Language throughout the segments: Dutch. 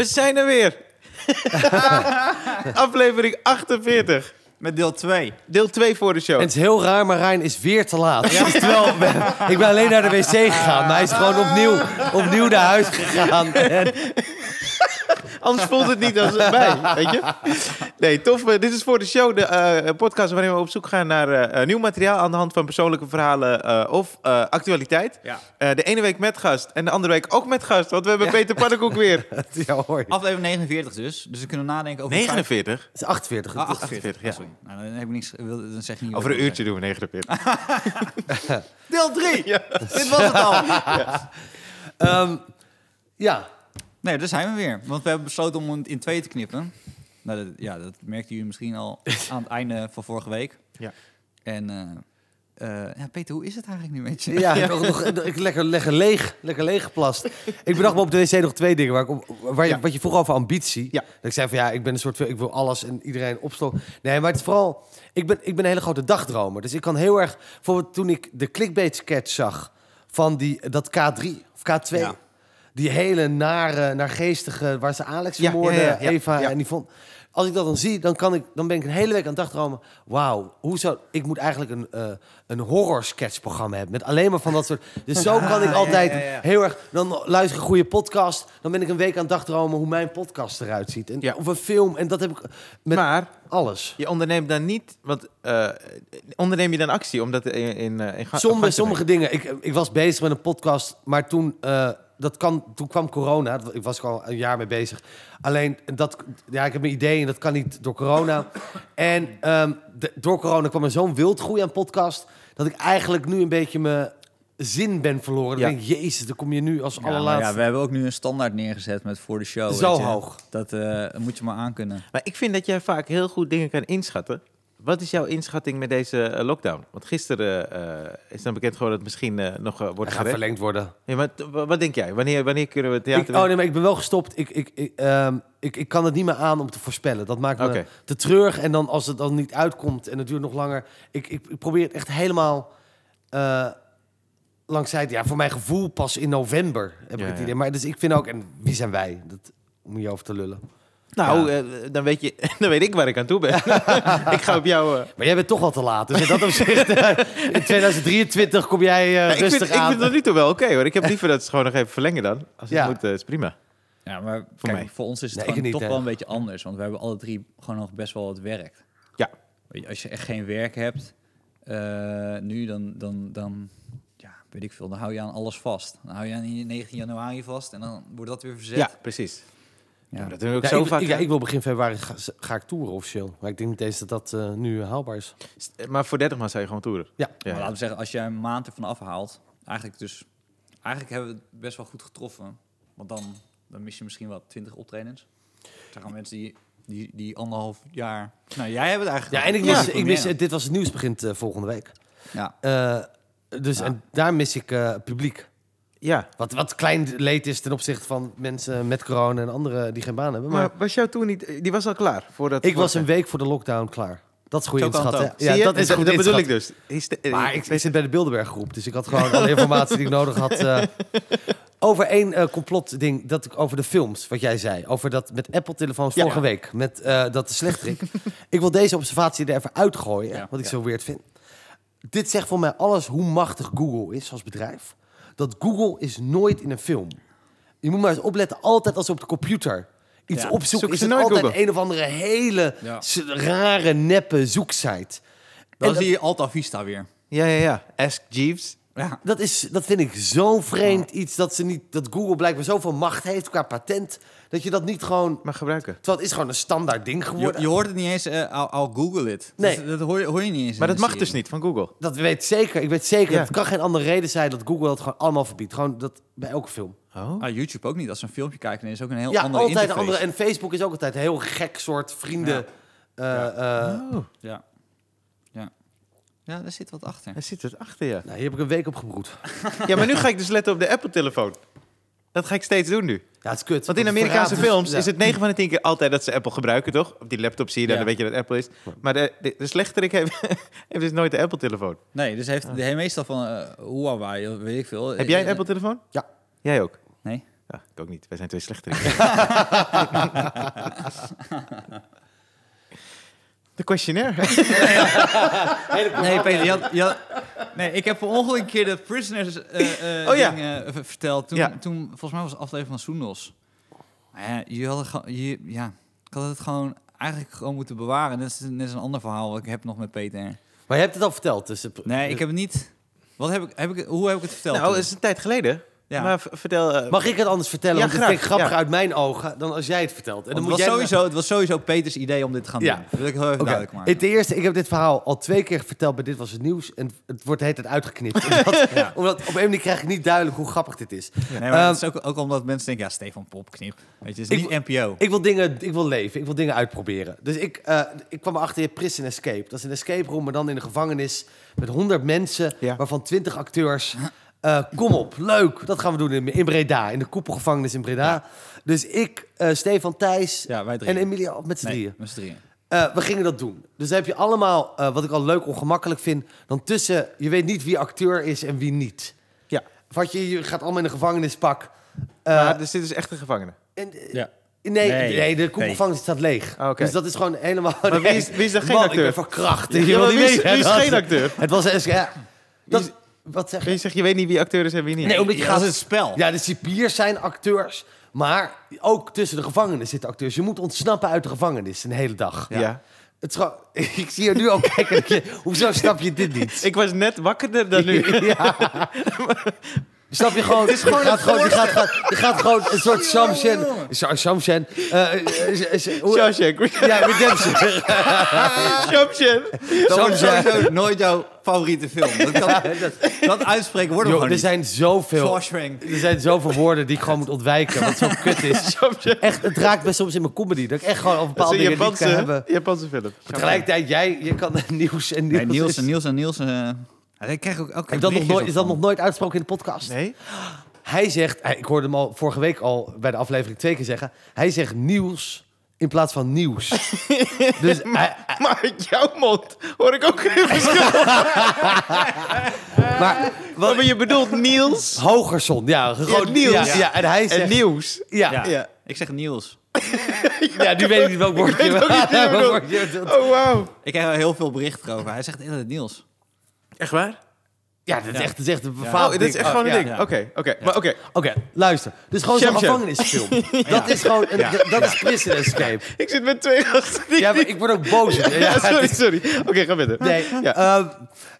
We zijn er weer. Aflevering 48. Met deel 2. Deel 2 voor de show. En het is heel raar, maar Rijn is weer te laat. Terwijl, ik ben alleen naar de wc gegaan, maar hij is gewoon opnieuw, opnieuw naar huis gegaan. En, Anders voelt het niet als bij, weet je? Nee, tof. Eh, dit is voor de show, de eh, podcast waarin we op zoek gaan naar eh, eh, nieuw materiaal aan de hand van persoonlijke verhalen eh, of eh, actualiteit. Ja. Eh, de ene week met gast en de andere week ook met gast, want we hebben Peter Pannenkoek weer. ja, hoor. Het Aflevering 49 dus. Dus we kunnen nadenken over... 49? is 48. Ah, 48, 48, ja. sorry. Nou, dan heb ik niks... wil- Dan zeg je niet Over een uurtje doen we 49. wil. Deel 3! Dit was het al! Ehm, ja, Nee, daar zijn we weer. Want we hebben besloten om het in twee te knippen. Nou, dat, ja, dat merkten jullie misschien al aan het einde van vorige week. Ja. En eh, eh, ja, Peter, hoe is het eigenlijk nu met je? ja, Nog, nog, ik lekker, lekker leeg, lekker leeg geplast. Ik bedacht me op de wc nog twee dingen. Waar ik op, waar je, Ja. Wat je vroeg over ambitie. Ja. Dat ik zei van ja, ik ben een soort, ik wil alles en iedereen opstoken. Nee, maar het is vooral, ik ben, ik ben een hele grote dagdromer. Dus ik kan heel erg, bijvoorbeeld toen ik de clickbait sketch zag van die, dat K3 of K2. Ja. Die hele nare, naargeestige, waar ze Alex vermoorden, ja, ja, ja, Eva en die vond. Als ik dat dan zie, dan, kan ik, dan ben ik een hele week aan het dagdromen. Wauw, hoe zou... Ik moet eigenlijk een, eh een horror sketchprogramma hebben. Met alleen maar van dat soort... Dus zo kan ik altijd heel erg... Dan luister ik een goede podcast. Dan ben ik een week aan het dagdromen hoe mijn podcast eruit ziet. En, Ja. Of een film. En dat heb ik met Maar alles. je onderneemt dan niet, want eh, onderneem je dan actie om dat in, in, eh, in Sommige, dingen. Ik, ik was bezig met een podcast, maar toen, dat kan, toen kwam corona. Ik was er al een jaar mee bezig. Alleen, dat, ja, ik heb een idee en dat kan niet door corona. En ehm, de- door corona kwam er zo'n wildgroei aan podcast... dat ik eigenlijk nu een beetje mijn zin ben verloren. Dan Ja. denk ik, jezus, dan kom je nu als Ja, allerlaatste. ja, we hebben ook nu een standaard neergezet met voor de show. Zo hoog. Dat eh, moet je maar aankunnen. Maar ik vind dat jij vaak heel goed dingen kan inschatten. Wat is jouw inschatting met deze eh, lockdown? Want gisteren eh, is dan bekend geworden dat het misschien eh, nog wordt gaat verlengd worden. Ja, maar wat denk jij? Wanneer, wanneer kunnen we het Ik, theater... oh nee, maar ik ben wel gestopt. Ik, ik, ik, ehm, ik, ik kan het niet meer aan om te voorspellen. Dat maakt me te treurig. En dan als het dan niet uitkomt en het duurt nog langer. Ik, ik, ik probeer het echt helemaal langs zijde. Ja, voor mijn gevoel pas in november heb Ja, ik het ja. idee. Maar dus ik vind ook, en wie zijn wij? Dat moet je over te lullen. Nou, Ja. eh, dan, weet je, dan weet ik waar ik aan toe ben. ik ga op jou... eh, Maar jij bent toch al te laat. Dus in dat opzicht, eh, in 2023 kom jij nou, ik, rustig vind, ik aan. vind het tot nu toe wel oké hoor. Ik heb liever dat ze gewoon nog even verlengen dan. Als het Ja. moet, is prima. Ja, maar Voor kijk, mij. voor ons is het Nee, ik niet, toch hè. wel een beetje anders. Want we hebben alle drie gewoon nog best wel wat werk. Ja. Als je echt geen werk hebt eh, nu, dan, dan, dan ja, weet ik veel, dan hou je aan alles vast. Dan hou je aan die 19 januari vast en dan wordt dat weer verzet. Ja, precies. Ja. Ja. dat doen we ook Ja, zo ik, vaak. ik, hè? ik wil begin februari ga, ga ik toeren officieel. Maar ik denk niet eens dat dat eh, nu haalbaar is. Maar voor 30 man zou je gewoon toeren. Ja. Ja, Maar laten we zeggen, als jij een maand ervan afhaalt, eigenlijk dus, eigenlijk hebben we het best wel goed getroffen. Want dan, dan mis je misschien wel 20 optredens. Er gaan mensen die, die, die anderhalf jaar... Nou, jij hebt het eigenlijk... Ja, en ik mis, Ja. ik mis dit was het nieuws begint eh, volgende week. Ja. Eh, dus Ja. en daar mis ik eh, publiek. Ja. Wat, wat klein leed is ten opzichte van mensen met corona en anderen die geen baan hebben. Maar, Maar was jouw tour niet... Die was al klaar? Voordat ik was een week voor de lockdown klaar. Dat is goed Zo kan het inschat, hè? ook. Zie je? dat is goed dat bedoel ik dus. Eh, Maar ik, ik zit bij de Bilderberg groep, dus ik had gewoon alle informatie die ik nodig had. eh, over één eh, complot ding, dat ik over de films, wat jij zei. Over dat met Apple-telefoons Ja. vorige week, met eh, dat de slechterik. ik wil deze observatie er even uitgooien, Ja. wat ik Ja. zo weird vind. Dit zegt voor mij alles hoe machtig Google is als bedrijf. Dat Google is nooit in een film. Je moet maar eens opletten, altijd als ze op de computer iets Ja. opzoeken, Zoeken is het altijd Google. een of andere hele Ja. rare, neppe zoeksite. Dan En zie je Alta Vista weer. Ja, ja, ja. Ask Jeeves. Ja. Dat, is, dat vind ik zo vreemd iets dat, ze niet, dat Google blijkbaar zoveel macht heeft qua patent. Dat je dat niet gewoon. mag gebruiken. Terwijl het is gewoon een standaard ding geworden. je hoort het niet eens, eh I'll Google it. Nee. Dat, dat hoor, je, hoor je niet eens. Maar dat mag dus niet van Google. Dat weet ik zeker. Ik weet zeker. Ja. Het kan geen andere reden zijn dat Google dat gewoon allemaal verbiedt. Gewoon dat bij elke film. Oh. Ah, YouTube ook niet. Als ze een filmpje kijken, dan is het ook een heel ja, andere altijd interface. andere. En Facebook is ook altijd een heel gek soort vrienden. Ja. eh, eh, Oh, ja. Ja, daar zit wat achter. daar zit het achter je. nou, hier heb ik een week op gebroed. Ja, maar nu ga ik dus letten op de Apple-telefoon. Dat ga ik steeds doen nu. Ja, het is kut. Want in Amerikaanse dus- films ja. is het 9 van de 10 keer altijd dat ze Apple gebruiken, toch? Op die laptop zie je dan, Ja. dan weet je dat Apple is. Maar de, de, de slechterik heeft, heeft dus nooit de Apple-telefoon. Nee, dus heeft de meestal van eh Huawei, of weet ik veel. Heb jij een Eh, Apple-telefoon? Ja. Jij ook? Nee. Ja, ik ook niet. Wij zijn twee slechterik. De questionnaire. Nee, Peter, je had, je had- nee, ik heb per ongeluk een keer de prisoners eh, eh, Oh, ja. ding, eh, verteld. Toen, Ja. toen, volgens mij was het aflevering van Soendos. Je had het gewoon, je, ja, ik had het gewoon eigenlijk gewoon moeten bewaren. Dat is net een ander verhaal wat ik heb nog met Peter. Maar je hebt het al verteld. Dus Nee, ik heb het niet. Wat heb ik, heb ik, hoe heb ik het verteld? nou, is een tijd geleden. Ja. Maar vertel... eh, Mag ik het anders vertellen? Ja, Want het grappiger ja. uit mijn ogen dan als jij het vertelt. En dan moet het, was jij sowieso, het was sowieso Peters idee om dit te gaan Ja. doen. Dat wil ik heel even Oké. duidelijk maken. Ten eerste, ik heb dit verhaal al twee keer verteld bij Dit Was Het Nieuws. En het wordt de hele tijd uitgeknipt. omdat, Ja. omdat op een manier krijg ik niet duidelijk hoe grappig dit is. Nee, maar Ehm, het is ook, ook omdat mensen denken, ja, Stefan Pop, knip. Weet je, het is Ik niet NPO. Ik wil dingen, ik wil leven, ik wil dingen uitproberen. Dus ik, eh, ik kwam achter je Prison Escape. Dat is een escape room, maar dan in een gevangenis met 100 mensen, Ja. waarvan 20 acteurs. Eh, kom op, leuk. Dat gaan we doen in, in Breda, in de koepelgevangenis in Breda. Dus ik, eh, Stefan Thijs ja, wij drie. en Emilia met z'n nee, drieën. met z'n drieën. Eh, we gingen dat doen. Dus dan heb je allemaal, eh, wat ik al leuk ongemakkelijk vind, dan tussen, je weet niet wie acteur is en wie niet. Ja. Wat je, je gaat allemaal in een gevangenispak. Eh, maar dus dit is echt een gevangene. en, Ja. Nee, nee, Nee. de koepelgevangenis staat leeg. Ah. Dus dat is gewoon helemaal... Maar wie is, wie is geen Man, acteur? ik ben verkracht. Ja, wie is, wie is geen acteur? Het was... eens- Ja, dat, wat zeg je? Je zegt, je weet niet wie acteur is en wie niet. Nee, omdat je Ja, gaat... het spel. Ja, de cipiers zijn acteurs. Maar ook tussen de gevangenis zitten acteurs. Je moet ontsnappen uit de gevangenis een hele dag. Ja. Het ik zie je nu al kijken. je- hoezo snap je dit niet? Ik was net wakkerder dan nu. Ja. Snap je gewoon? Het is gewoon je, gaat gewoon je, gaat, gaat- je gaat gewoon een soort Samson. Sa- Samson. eh, Shawshank. Ja, Redemption. Dat Samson. sowieso nooit jouw favoriete film. Dat, kan, dat uitspreken wordt gewoon er niet. zijn zoveel. Shawshank. Er zijn zoveel woorden die ik gewoon moet ontwijken. Wat zo kut is. Echt, het raakt me soms in mijn comedy. Dat ik echt gewoon over Dat bepaalde een dingen die ik kan Japanse, hebben. Japanse film. Tegelijkertijd, jij je kan nieuws en nieuws. Nee, Niels en Niels en Niels. eh ja, ik krijg ook elke Heb je dat, nog nooit, is dat nog nooit uitgesproken in de podcast? Nee? Hij zegt, hij- ik hoorde hem al vorige week al bij de aflevering twee keer zeggen. Hij zegt nieuws in plaats van nieuws. dus Maar uit jouw mond hoor ik ook geen verschil. maar wat, Maar je bedoelt Niels Hogerson, ja, gewoon Niels. Ja, ja, en hij zegt, en nieuws. ja, Ja. ja. Ja. Ik zeg Niels. nu weet ik niet welk woordje. weet ook niet welk. Oh, wauw. Ik krijg er heel veel berichten over. Hij zegt tijd Niels. Echt waar? Ja, dat is Ja. echt, dat is echt een Oh, dit is echt gewoon een ja. ding. Oké, oké. Maar oké. Oké, luister. Dus gewoon zo'n Sham Sham. gevangenisfilm. Dat is gewoon, een, dat is Prison Escape. Ik zit met twee gasten. die- Ja, maar ik word ook boos. Ja, Ja, het sorry, is- sorry. Oké, ga verder. Nee, Ja. ehm,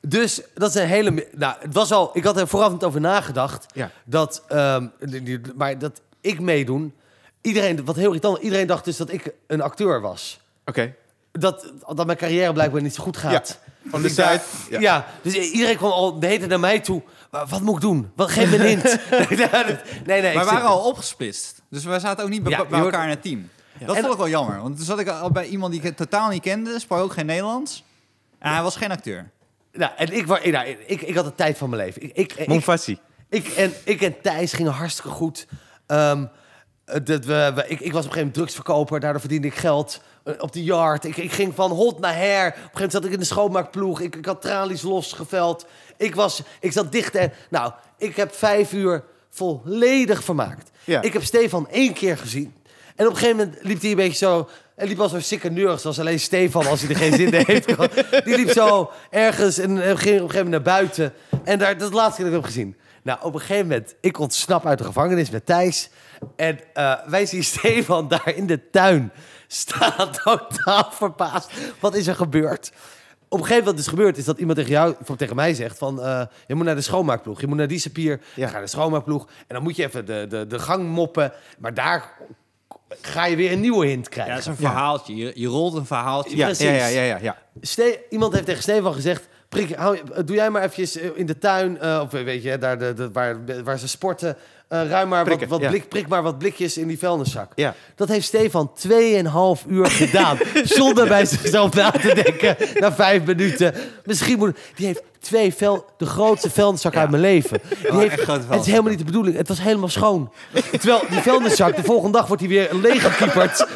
dus dat is een hele... mi- Nou, het was al... Ik had er vooraf niet over nagedacht. Ja. Dat, ehm, die- die- maar dat ik meedoen... Iedereen, wat heel irritant, iedereen dacht dus dat ik een acteur was. Oké. Dat, dat mijn carrière blijkbaar niet zo goed gaat. Van de Ik dacht- site. Ja. dus iedereen kwam al de hele naar mij toe. "Maar Wat moet ik doen? Wat, geef me een hint. nee, nee. Maar ik we zit- waren al opgesplitst. Dus we zaten ook niet bij, Ja, elkaar in het team. Dat En- vond ik wel jammer. Want toen zat ik al bij iemand die ik totaal niet kende. Sprak ook geen Nederlands. En hij was geen acteur. Nou, en ik, nou, ik, ik had de tijd van mijn leven. Ik, ik, ik, Monfassi. Ik en, ik en Thijs gingen hartstikke goed. Ehm, dat we, we- ik, ik was op een gegeven moment drugsverkoper, daardoor verdiende ik geld. Eh, op de yard. Ik, ik ging van hot naar her. Op een gegeven moment zat ik in de schoonmaakploeg. Ik, ik had tralies losgeveld. Ik, was, ik zat dicht. En, nou, ik heb vijf uur volledig vermaakt. Ja. Ik heb Stefan één keer gezien. En op een gegeven moment liep hij een beetje zo... En liep als een sikkeneur, zoals alleen Stefan, als hij er geen zin in heeft. Die liep zo ergens en ging op een gegeven moment naar buiten. En daar, dat is het laatste keer dat ik hem gezien. Nou, op een gegeven moment, ik ontsnap uit de gevangenis met Thijs. En eh, wij zien Stefan daar in de tuin staan, totaal verbaasd. Wat is er gebeurd? Op een gegeven moment wat is gebeurd, is dat iemand tegen jou, of tegen mij zegt van... eh, je moet naar de schoonmaakploeg, je moet naar die sapier, Ja. ja. ga naar de schoonmaakploeg. En dan moet je even de, de, de gang moppen. Maar daar ga je weer een nieuwe hint Ja, krijgen. dat is een verhaaltje. Je, je rolt een verhaaltje. Ja, Precies. ja, ja, ja, ja, ja. Ste- iemand heeft tegen Stefan gezegd... Prik, hou, doe jij maar eventjes eh, in de tuin, eh, of weet je, daar de, de, waar, waar ze sporten... eh, ruim maar wat, Prikken, wat ja. blik, prik maar wat blikjes in die vuilniszak. Ja. Dat heeft Stefan 2,5 uur gedaan. zonder bij zichzelf na te denken. Na vijf minuten. Misschien moet... Die heeft twee vel, de grootste vuilniszak uit mijn leven. Die heeft, echt grote het is helemaal niet de bedoeling. Het was helemaal schoon. Terwijl die vuilniszak, de volgende dag wordt hij weer leeggekieperd.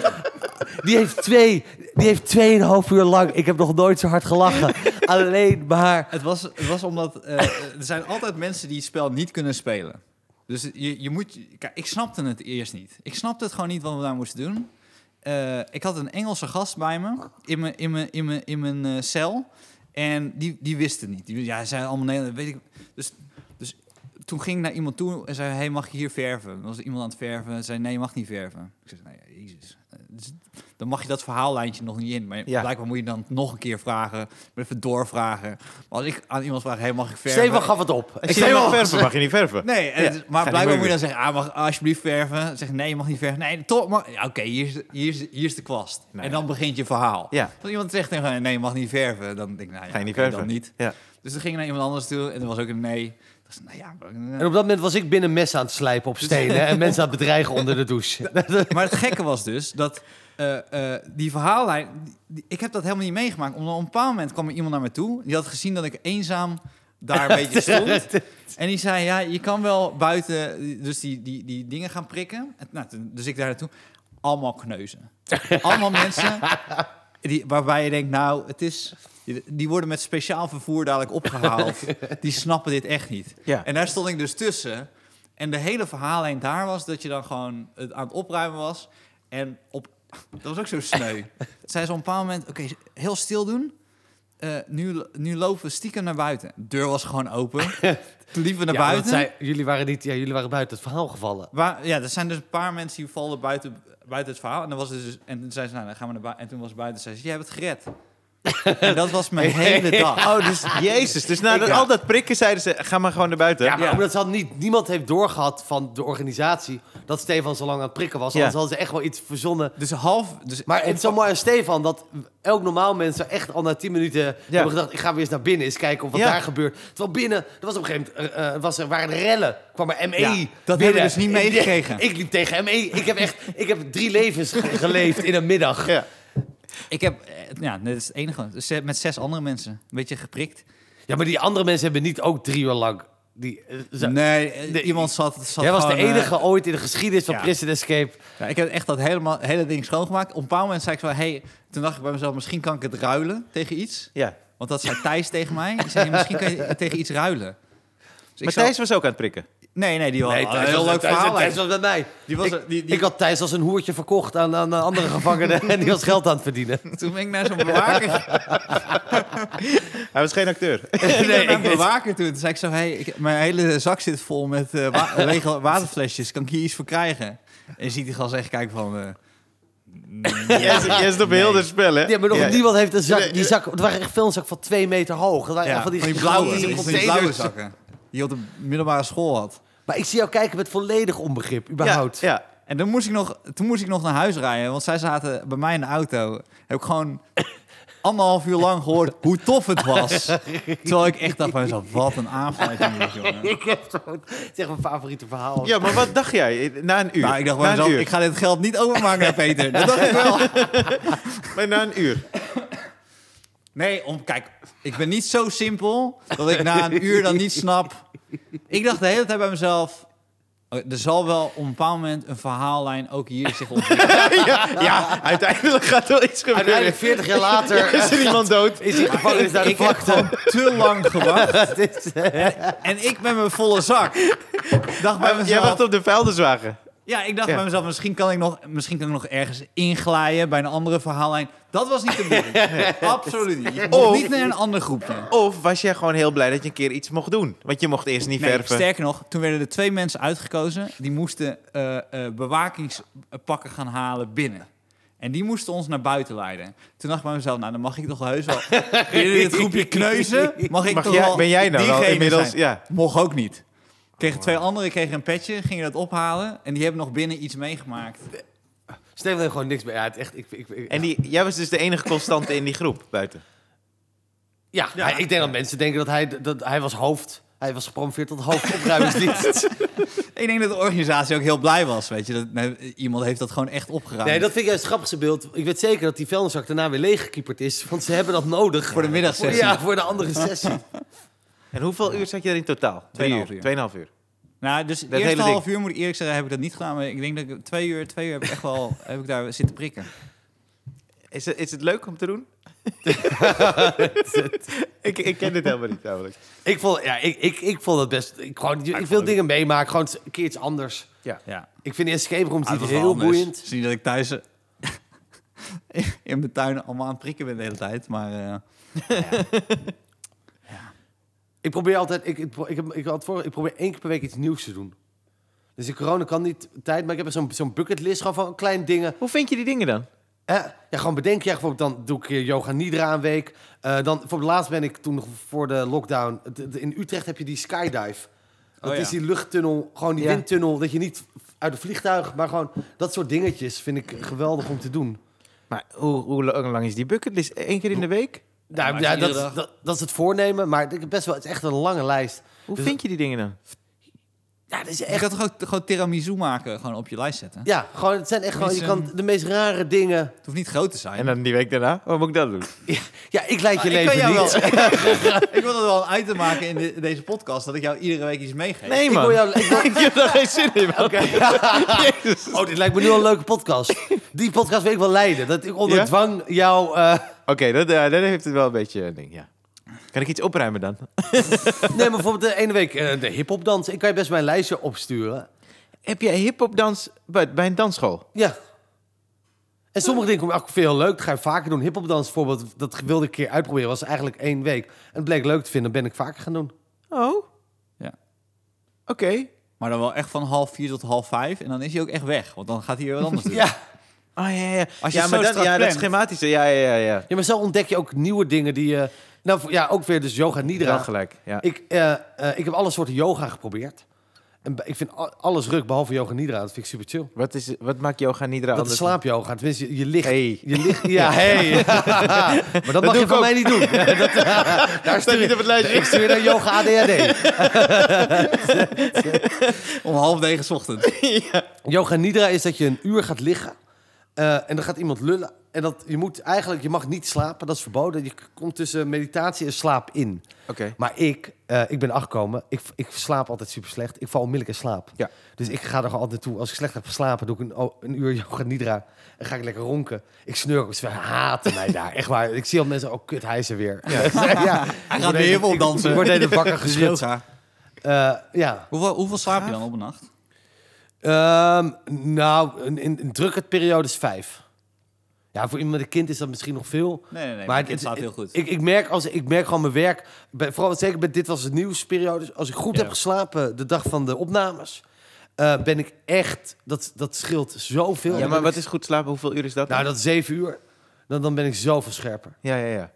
Die heeft twee... Die heeft tweeënhalf uur lang... Ik heb nog nooit zo hard gelachen. Alleen maar... Het was, het was omdat... eh, er zijn altijd mensen die het spel niet kunnen spelen. Dus je, je moet... Kijk, ik snapte het eerst niet. Ik snapte het gewoon niet wat we daar moesten doen. Eh, ik had een Engelse gast bij me in mijn, in mijn, in mijn, in mijn eh, cel. En die, die wist het niet. Die, ja, hij zei allemaal nee, weet ik. Dus, dus toen ging ik naar iemand toe en zei: Hey, mag je hier verven? Er was iemand aan het verven. Hij zei: Nee, je mag niet verven. Ik zei: Nee, jezus. Eh, dus dan mag je dat verhaallijntje nog niet in. Maar Ja. blijkbaar moet je dan nog een keer vragen. Even doorvragen. Maar als ik aan iemand vraag: Hey, mag ik verven? Stefan gaf het op. Als je mag verven, mag je niet verven. Nee, en Ja, maar blijkbaar moet je dan zeggen, ah, mag alsjeblieft verven. Zeg nee, je mag niet verven. Nee, toch. Ja, Oké, hier, is de- hier, is, hier is de kwast. En dan begint je verhaal. Ja. Als iemand zegt tegen nee, je mag niet verven. Dan denk ik, nou ja, Ga je niet verven. dan niet. Ja. Dus dan ging ik naar iemand anders toe en er was ook een nee. Ik nou ja, maar- En op dat moment was ik binnen mes aan het slijpen op stenen en mensen aan het bedreigen onder de douche. Maar het gekke was dus dat eh, eh, die verhaallijn... die- ik heb dat helemaal niet meegemaakt. Omdat op een bepaald moment kwam er iemand naar me toe. Die had gezien dat ik eenzaam daar een beetje stond. En die zei, ja, je kan wel buiten dus die, die, die dingen gaan prikken. En, nou, dus ik daar naartoe. Allemaal kneuzen. Allemaal mensen die, waarbij je denkt, nou, het is... Die worden met speciaal vervoer dadelijk opgehaald. Die snappen dit echt niet. Ja. En daar stond ik dus tussen. En de hele verhaallijn daar was dat je dan gewoon het aan het opruimen was. En op, dat was ook zo sneu. Zij zo op een bepaald moment, oké, heel stil doen. Eh, nu, nu lopen we stiekem naar buiten. De deur was gewoon open. Toen liepen we naar Ja, buiten. zij- jullie, waren niet, ja, jullie waren buiten het verhaal gevallen. Waar, ja, er zijn dus een paar mensen die vallen buiten, buiten het verhaal. En, dan was het dus, en toen zei ze, nou, dan gaan we naar buiten. En toen was buiten, zei ze, jij hebt het gered. En dat was mijn hele dag. Oh, dus jezus. Dus na al dat prikken zeiden ze, ga maar gewoon naar buiten. Ja, maar Ja. omdat ze had niet, niemand heeft doorgehad van de organisatie dat Stefan zo lang aan het prikken was. Ja. Anders hadden ze echt wel iets verzonnen. Dus half... Dus Maar het is zo mooi aan Stefan dat elk normaal mens zou echt al na 10 minuten hebben gedacht: ik ga weer eens naar binnen eens kijken of wat Ja. daar gebeurt. Terwijl binnen, er was op een gegeven moment, eh, eh, was er, waren er rellen. kwam er ME. Ja, dat hebben we dus niet meegekregen. Ik, liep tegen ME. Ik heb echt, ik heb drie levens ge- geleefd in een middag. Ja. Ik heb, eh, ja, dit is het enige. Dus, eh, met zes andere mensen. Een beetje geprikt. Ja, maar die andere mensen hebben niet ook drie uur lang. Die, eh, zo- Nee, iemand zat, zat Jij was de gewoon, enige ooit in de geschiedenis van ja. Prison Escape. ja, ik heb echt dat helemaal, hele ding schoongemaakt. Op een bepaald moment zei ik zo, hey, toen dacht ik bij mezelf, misschien kan ik het ruilen tegen iets. Ja. Want dat zei Thijs tegen mij. Die zei, misschien kan je tegen iets ruilen. Dus ik Maar zou- Thijs was ook aan het prikken. Nee, nee, die was Nee, een heel was- leuk Thijs- verhaal. Thijs was met mij. Die was, ik, die, die, ik had Thijs als een hoertje verkocht aan, aan andere gevangenen en die was geld aan het verdienen. Toen ben ik naar zo'n bewaker, Hij was geen acteur. ik ben Nee, naar ik een bewaker toen. Toen zei ik zo, hey, ik, mijn hele zak zit vol met eh, wa- lege waterflesjes. Kan ik hier iets voor krijgen? En je ziet die gast echt kijken van... eh, Jij zit- op heel de spellen. Ja, maar nog Ja. niemand heeft een zak. Die zak, het waren echt veel een zak van twee meter hoog. Dat waren ja, van die, blauwe, van die containers. blauwe zakken. Die je op de middelbare school had. Maar ik zie jou kijken met volledig onbegrip, Ja, überhaupt. ja. En dan moest ik nog, toen moest ik nog naar huis rijden, want zij zaten bij mij in de auto. Heb ik gewoon anderhalf uur lang gehoord hoe tof het was. Terwijl ik echt dacht bij mezelf, wat een aanfluiting dit, jongen. Ik heb zo'n, het is echt mijn favoriete verhaal. ja, maar wat dacht jij na een uur? Nou, ik dacht bij mezelf, uur. ik ga dit geld niet overmaken naar Peter. Dat dacht ik wel. Maar na een uur. Nee, om, kijk, ik ben niet zo simpel dat ik na een uur dan niet snap. Ik dacht de hele tijd bij mezelf, oh, er zal wel op een bepaald moment een verhaallijn ook hier zich ontwikkelen. ja, ja, uiteindelijk gaat er wel iets gebeuren. Uiteindelijk 40 jaar later is er iemand dood. is die gevangenis naar de ik heb vlakte. gewoon te lang gewacht. Is, eh, En ik met mijn volle zak. Dacht bij Jij mezelf, wacht op de vuilniswagen. Ja, ik dacht Ja. bij mezelf, misschien kan, ik nog, misschien kan ik nog ergens inglijden bij een andere verhaallijn. Dat was niet de bedoeling. Absoluut niet. Je mocht Of- niet naar een ander groepje. Of was jij gewoon heel blij dat je een keer iets mocht doen? Want je mocht eerst niet Nee, verven. sterker nog, toen werden er twee mensen uitgekozen. Die moesten eh, eh, bewakingspakken gaan halen binnen. En die moesten ons naar buiten leiden. Toen dacht ik bij mezelf, nou dan mag ik toch heus wel... in dit groepje kneuzen, mag ik Mag toch jij- wel ben jij nou wel inmiddels- zijn? ja. Mocht ook niet. Kregen twee anderen, kregen een petje, gingen dat ophalen. En die hebben nog binnen iets meegemaakt. Steven heeft gewoon niks meer. Ja, het echt, ik, ik, ik- En die, jij was dus de enige constante in die groep buiten. ja, Ja. hij- ik denk dat mensen denken dat hij, dat hij was hoofd. Hij was gepromoveerd tot hoofdopruimingsdienst. Ik denk dat de organisatie ook heel blij was, weet je. Dat, nee, iemand heeft dat gewoon echt opgeruimd. Nee, dat vind ik juist het grappigste beeld. Ik weet zeker dat die vuilniszak daarna weer leeggekieperd is. Want ze hebben dat nodig. Voor de middagsessie. Ja, voor de andere sessie. En hoeveel uur zat je er in totaal? Twee uur. uur. Tweeënhalf uur. Nou, dus hele eerste ding. half uur moet ik eerlijk zeggen, heb ik dat niet gedaan. Maar ik denk dat ik twee uur, twee uur heb ik echt wel heb ik daar zitten prikken. Is het, is het leuk om te doen? ik, ik ken dit helemaal niet, namelijk. Ik vond, ja, ik, ik, ik vond het best... Ik, gewoon, ik, vond wil dingen meemaken, gewoon een keer iets anders. Ja. Ik vind de escape rooms Ah, heel anders. boeiend. Niet dat ik thuis in mijn tuin allemaal aan het prikken ben de hele tijd. Maar eh, Ik probeer altijd... Ik, ik, ik, heb, ik, had voor, ik probeer één keer per week iets nieuws te doen. Dus in corona kan niet tijd, maar ik heb zo'n zo'n bucketlist gewoon van kleine dingen. Hoe vind je die dingen dan? Eh, ja, gewoon bedenken. Ja, bijvoorbeeld dan doe ik keer yoga nidra een week. Eh, dan voor het laatst ben ik toen nog voor de lockdown. In Utrecht heb je die skydive. Dat Oh ja. is die luchttunnel, gewoon die Ja. windtunnel. Dat je niet uit een vliegtuig, maar gewoon dat soort dingetjes vind ik geweldig om te doen. Maar hoe, hoe lang is die bucketlist? Eén keer in de week? Nou, ja, dat, dat, dat is het voornemen, maar ik heb best wel, het is echt een lange lijst. Hoe Dus- vind je die dingen dan? Ja, dat is je echt. kan toch ook gewoon tiramisu maken, gewoon op je lijst zetten? Ja, gewoon, het zijn echt gewoon, je kan de meest rare dingen. Het hoeft niet groot te zijn. En dan die week daarna? Wat moet ik dat doen? Ja, ja ik leid je Ah, ik kan leven jou niet. wel- ik wil er wel een item maken in de- deze podcast, dat ik jou iedere week iets meegeef. Nee, Ik man. wil jou, ik wil- ik heb daar geen zin in. Oké. Oh, dit lijkt me nu al een leuke podcast. Die podcast wil ik wel leiden. Dat ik onder Ja? dwang jou... eh, Oké, dat, eh, dat heeft het wel een beetje een ding, ja. Kan ik iets opruimen dan? Nee, maar bijvoorbeeld de ene week eh, de hip-hop dans. Ik kan je best mijn lijstje opsturen. Heb jij hip-hop-dans bij, bij een dansschool? Ja. En sommige dingen kom ik ook veel leuk. Dat ga je vaker doen. Hip-hop dans bijvoorbeeld, dat wilde ik een keer uitproberen. Was eigenlijk één week. En het bleek leuk te vinden. Ben ik vaker gaan doen. Oh? Ja. Oké. Maar dan wel echt van half vier tot half vijf. En dan is hij ook echt weg. Want dan gaat hij weer wat anders doen. Ja. Oh, ja, ja. Als je ja, het maar zo dat, strak ja, dat plant. schematische. Ja, ja, ja. ja. ja, maar zo ontdek je ook nieuwe dingen die je... Nou, ja, ook weer dus yoga nidra. gelijk, ja. Ik, eh, eh, ik heb alle soorten yoga geprobeerd. En ik vind alles ruk behalve yoga nidra. Dat vind ik super chill. Wat, is, wat maakt yoga nidra Dat is anders? slaapyoga. Tenminste, je, je ligt... Hey. Je ligt ja, hey. maar dat, mag je van ook. mij niet doen. dat, daar stuur niet op het lijstje. Ik stuur naar yoga ADHD. Om half negen 's ochtends. Yoga nidra is dat je een uur gaat liggen. Eh, en dan gaat iemand lullen. En dat, je moet eigenlijk, je mag niet slapen. Dat is verboden. Je komt tussen meditatie en slaap in. Oké. Maar ik, eh, ik ben achtergekomen. Ik, ik slaap altijd super slecht. Ik val onmiddellijk in slaap. Ja. Dus ik ga er gewoon altijd naartoe. Als ik slecht heb geslapen, doe ik een, een uur yoga nidra. En ga ik lekker ronken. Ik snurk ook. Ze haten mij daar. Echt waar. Ik zie al mensen, oh kut, hij is er weer. Ja. ja. Hij gaat weer dansen. Ik word hele wakker. Eh, ja. Hoeveel, hoeveel slaap je dan op een nacht? Ehm, nou, in, in, in drukke periode is vijf. Ja, voor iemand met een kind is dat misschien nog veel. Nee, nee, nee. maar het, het- heel goed. Ik, ik, merk als, ik merk gewoon mijn werk. Bij, vooral zeker bij dit was het nieuwsperiode. Als ik goed Ja. heb geslapen de dag van de opnames, eh, ben ik echt. Dat, dat scheelt zoveel. Ja, maar wat ik- is goed slapen? Hoeveel uur is dat? Nou, dan? dat is zeven uur. Dan, dan ben ik zoveel scherper. Ja, ja, ja.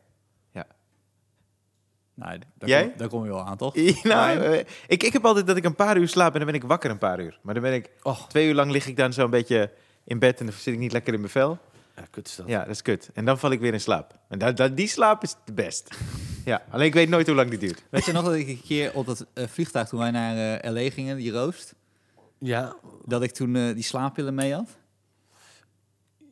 Nou, daar, Jij? Kom, daar kom je wel aan, toch? nou, Nee. eh, ik, ik heb altijd dat ik een paar uur slaap en dan ben ik wakker een paar uur. Maar dan ben ik Och, twee uur lang lig ik dan zo'n beetje in bed en dan zit ik niet lekker in mijn vel. ja, kut is dat. Ja, dat is kut. En dan val ik weer in slaap. En dat, dat, die slaap is het best. Ja, alleen ik weet nooit hoe lang die duurt. Weet je nog dat ik een keer op dat eh, vliegtuig toen wij naar eh LA gingen, die roost, Ja, dat ik toen eh, die slaappillen mee had?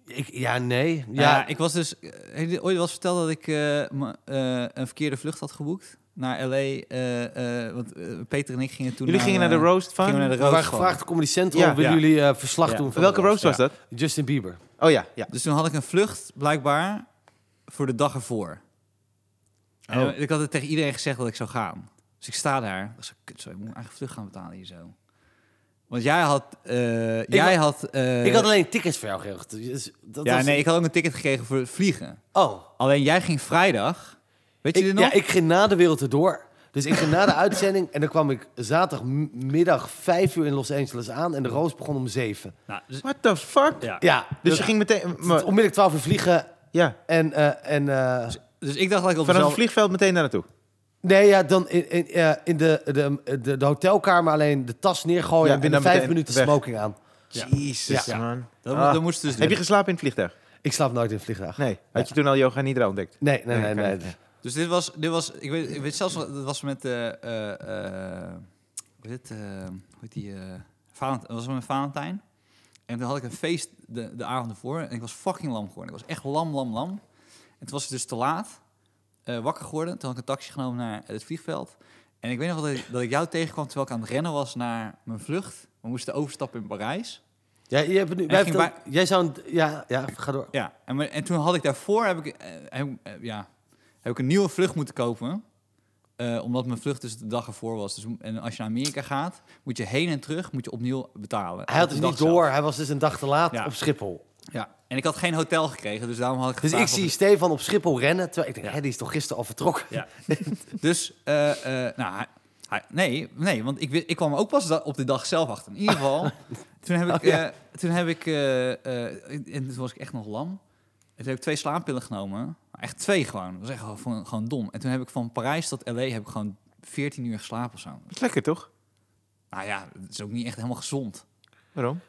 Ik, ja nee. Ja, Ja, ik was dus. eh, Heb je ooit wel eens verteld dat ik eh, eh, een verkeerde vlucht had geboekt naar LA? eh, eh, want Peter en ik gingen toen. Jullie gingen naar de roast van? gingen naar de we waren roast van. gevraagd Comedy Central. Ja. willen Ja. jullie eh, verslag Ja. doen van Welke roast was dat? Justin Bieber. Oh ja, ja. Dus toen had ik een vlucht blijkbaar voor de dag ervoor. En Oh. ik had het tegen iedereen gezegd dat ik zou gaan. Dus ik sta daar. Ik was zo, kut, zo, ik moet mijn eigen vlucht gaan betalen hier zo. Want jij had... eh, jij had... eh, ik had alleen tickets voor jou geregeld. Dus dat ja, was- nee, ik had ook een ticket gekregen voor het vliegen. Oh, Alleen jij ging vrijdag. Weet je ik, dit nog? ja, ik ging na de wereld erdoor. Dus ik ging na de uitzending en dan kwam ik zaterdagmiddag vijf uur in Los Angeles aan en de roos begon om zeven. Nou, dus, What the fuck? ja. Ja, Dus je ging meteen... maar- onmiddellijk twaalf uur vliegen ja, en, eh, en eh, dus ik dacht dat ik op vanaf het mezelf... vliegveld meteen daar naartoe. Nee, ja, dan in, in, in de, de, de, de hotelkamer alleen de tas neergooien Ja, en binnen en vijf minuten weg. smoking aan. Jezus, Ja. man. Dat, Ah. dat moest dus Heb je doen. geslapen in het vliegtuig? Ik slaap nooit in het vliegtuig. Nee. Had je toen al yoga nidra ontdekt? Nee, nee, nee. Nee. Dus dit was, dit was ik, weet, ik weet zelfs, dat was met, eh eh eh, hoe heet het, eh, hoe heet die, eh Valent, dat was met Valentijn. En toen had ik een feest de, de avond ervoor en ik was fucking lam geworden. Ik was echt lam, lam, lam. En toen was het dus te laat, eh, wakker geworden. Toen had ik een taxi genomen naar het vliegveld. En ik weet nog dat ik, dat ik jou tegenkwam terwijl ik aan het rennen was naar mijn vlucht. We moesten overstappen in Parijs. Ja, je hebt nu, wij jij zou... een- Ja, ja, ga door. Ja, en, en toen had ik daarvoor heb ik, eh, heb, eh, ja, heb ik een nieuwe vlucht moeten kopen. omdat mijn vlucht dus de dag ervoor was. Dus, en als je naar Amerika gaat, moet je heen en terug moet je opnieuw betalen. Hij had Op dus niet door. zelf. Hij was dus een dag te laat Ja. op Schiphol. Ja, en ik had geen hotel gekregen, dus daarom had ik Dus ik zie Stefan op Schiphol rennen. Terwijl ik denk, Ja. hè, die is toch gisteren al vertrokken? Ja. Dus, eh, eh, nou, hij, hij- nee, nee, want ik, ik kwam ook pas op de dag zelf achter. In ieder geval, toen heb ik, Oh, ja. eh, toen heb ik, eh, eh, en toen was ik echt nog lam. En toen heb ik twee slaappillen genomen. Echt twee gewoon. Dat was echt gewoon, gewoon dom. En toen heb ik van Parijs tot LA heb ik gewoon 14 uur geslapen of zo. Dat is lekker, toch? Nou ja, dat is ook niet echt helemaal gezond. Waarom?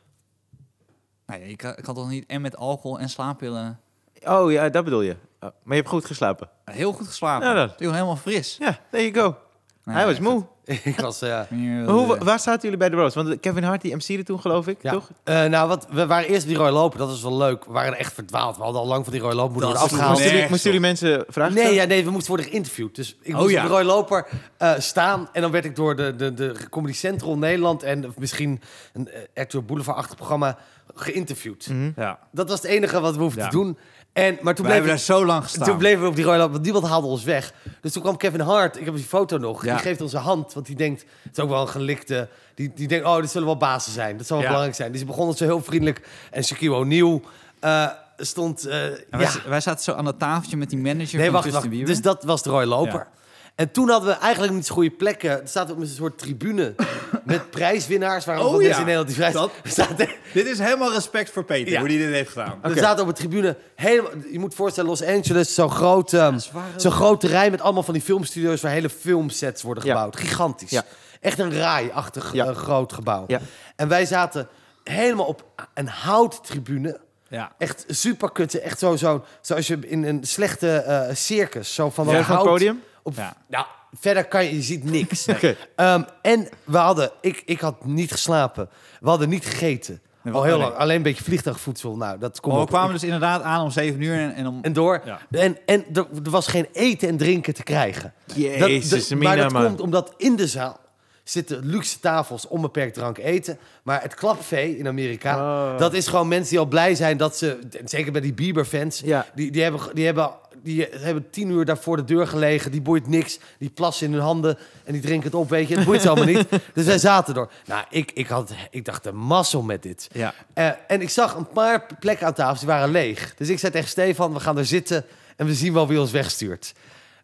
Nou ja, ik, ik had toch niet en met alcohol en slaappillen Oh, ja, dat bedoel je. Oh, maar je hebt goed geslapen. heel goed geslapen. Ja, dan. Toen helemaal fris. Ja, there you go. Nou, Hij was moe. ik was... eh, Maar hoe, eh, waar zaten jullie bij de Rose? Want Kevin Hart, die MC'de toen, geloof ik, ja. toch? Eh, nou, wat, we waren eerst die Roy Lopen. Dat was wel leuk. We waren echt verdwaald. We hadden al lang van die Roy Lopen moeten worden is afgehaald. Moesten jullie, moesten jullie mensen vragen Nee, stellen? ja, nee, we moesten worden geïnterviewd. Dus ik Oh, moest ja. op de Roy Loper eh, staan. En dan werd ik door de, de, de Comedy Central Nederland... en misschien een uh, RTL Boulevard-achtig programma geïnterviewd. Ja. Dat was het enige wat we hoefden Ja. te doen. En, maar toen We hebben bleef, daar zo lang gestaan. toen bleven we op die Roy Loper, want niemand haalde ons weg. Dus toen kwam Kevin Hart, ik heb die foto nog, Ja. die geeft ons een hand. Want die denkt, het is ook wel een gelikte... Die, die denkt, oh, dit zullen wel bazen zijn. Dat zal wel Ja. belangrijk zijn. Dus die begon ons zo heel vriendelijk. En Shaquille O'Neal eh, stond... eh, ja. wij, zaten zo aan dat tafeltje met die manager Nee, van wacht. Dus dat was de Roy Loper. En toen hadden we eigenlijk niet zo goede plekken. Er zaten op een soort tribune met prijswinnaars. Waar Oh, ja. in Nederland die prijs... Dat- Dit is helemaal respect voor Peter, Ja. hoe die dit heeft gedaan. we zaten op een tribune helemaal... Je moet voorstellen, Los Angeles, zo'n groot, waren- zo'n groot terrein met allemaal van die filmstudio's... waar hele filmsets worden gebouwd. Gigantisch. Echt een raai-achtig Ja. eh, groot gebouw. En wij zaten helemaal op een houttribune... Ja. Echt super kut. Echt zo, zo, zoals je in een slechte eh, circus. Zo van Ja, dat van het hout podium? Op, Ja. Nou, verder kan je, je ziet niks. Ehm, en we hadden, ik, ik had niet geslapen. We hadden niet gegeten. Al heel lang. Alleen een beetje vliegtuigvoedsel. Nou, dat komt Maar we kwamen dus inderdaad aan om 7 uur en, en om... En door. Ja. En, en er, er was geen eten en drinken te krijgen. Jezus, dat, maar dat man. komt omdat in de zaal zitten luxe tafels, onbeperkt drank eten. Maar het klapvee in Amerika, Oh. dat is gewoon mensen die al blij zijn dat ze... Zeker bij die Bieber-fans, Ja. die, die, hebben, die, hebben, die hebben tien uur daar voor de deur gelegen. Die boeit niks. Die plassen in hun handen en die drinken het op, weet je. Het boeit ze allemaal niet. Dus wij zaten door. Nou, ik, ik, had, ik dacht, een mazzel met dit. Ja. Eh, en ik zag een paar plekken aan tafel, die waren leeg. Dus ik zei tegen Stefan, we gaan er zitten en we zien wel wie ons wegstuurt.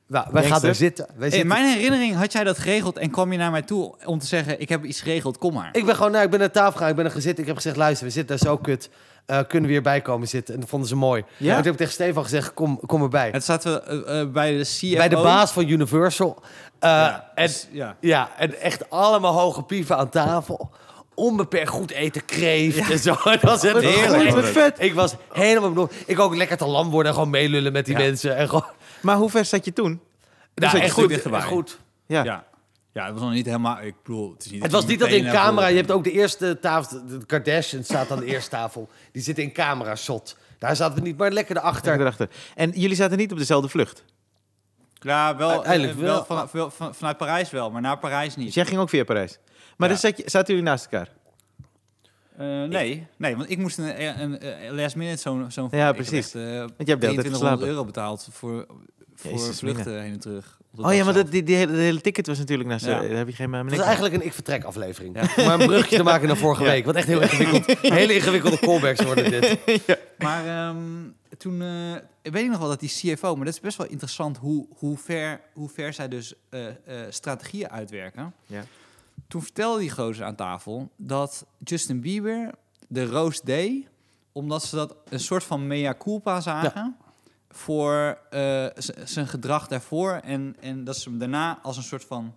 Wij gaan er zitten. Wij In mijn herinnering had jij dat geregeld en kwam je naar mij toe om te zeggen... ik heb iets geregeld, kom maar. Ik ben gewoon, nou, ik ben naar tafel gegaan, ik ben er gezeten. Ik heb gezegd, luister, we zitten daar zo kut. Eh, kunnen we hierbij komen zitten? En dat vonden ze mooi. Ja? En toen heb ik tegen Stefan gezegd, kom, kom erbij. Het zaten we eh, eh, bij de CFO. Bij de baas van Universal. Ja, en, dus- ja. ja, en echt allemaal hoge pieven aan tafel. Onbeperkt goed eten, kreeft en zo. Het was echt Heerlijk. goed. Vet. Ik was helemaal bedoeld. Ik ook lekker te lam worden en gewoon meelullen met die Ja. mensen. En gewoon, Maar hoe ver zat je toen? nou, zat je echt goed goed. dichterbij. echt goed. Ja. Ja. ja, het was nog niet helemaal... Ik bedoel, het is niet Het was niet dat in camera... Je hebt ook de eerste tafel... De Kardashian staat aan de eerste tafel. Die zit in camera shot. Daar zaten we niet, maar lekker erachter. Erachter. En jullie zaten niet op dezelfde vlucht. Ja, wel, Uiteindelijk wel. wel. Van, van- van- vanuit Parijs wel, maar naar Parijs niet. Dus jij ging ook via Parijs. Maar Ja. dan zat je, zaten jullie naast elkaar. Eh, nee, nee, want ik moest een, een, een last minute zo'n... zo'n Ja, precies. echt, eh, Want je hebt de hele tijd 2300 geslapen. euro betaald voor, voor Jezus, vluchten heen en terug. Oh ja, maar dat, die, die hele, de hele ticket was natuurlijk naast... Ja. Daar heb je geen uh, Het was eigenlijk een ik-vertrek aflevering. Ja. Maar een brugje te maken naar vorige Ja. week. Wat echt heel ingewikkeld. Hele ingewikkelde callbacks worden dit. Maar ehm, toen eh, weet ik nog wel dat die CFO, maar dat is best wel interessant hoe, hoe, ver, hoe ver zij dus eh, eh, strategieën uitwerken. Ja. Toen vertelde die gozer aan tafel dat Justin Bieber de roast deed, omdat ze dat een soort van mea culpa zagen voor eh, zijn gedrag daarvoor. En, en dat ze hem daarna als een soort van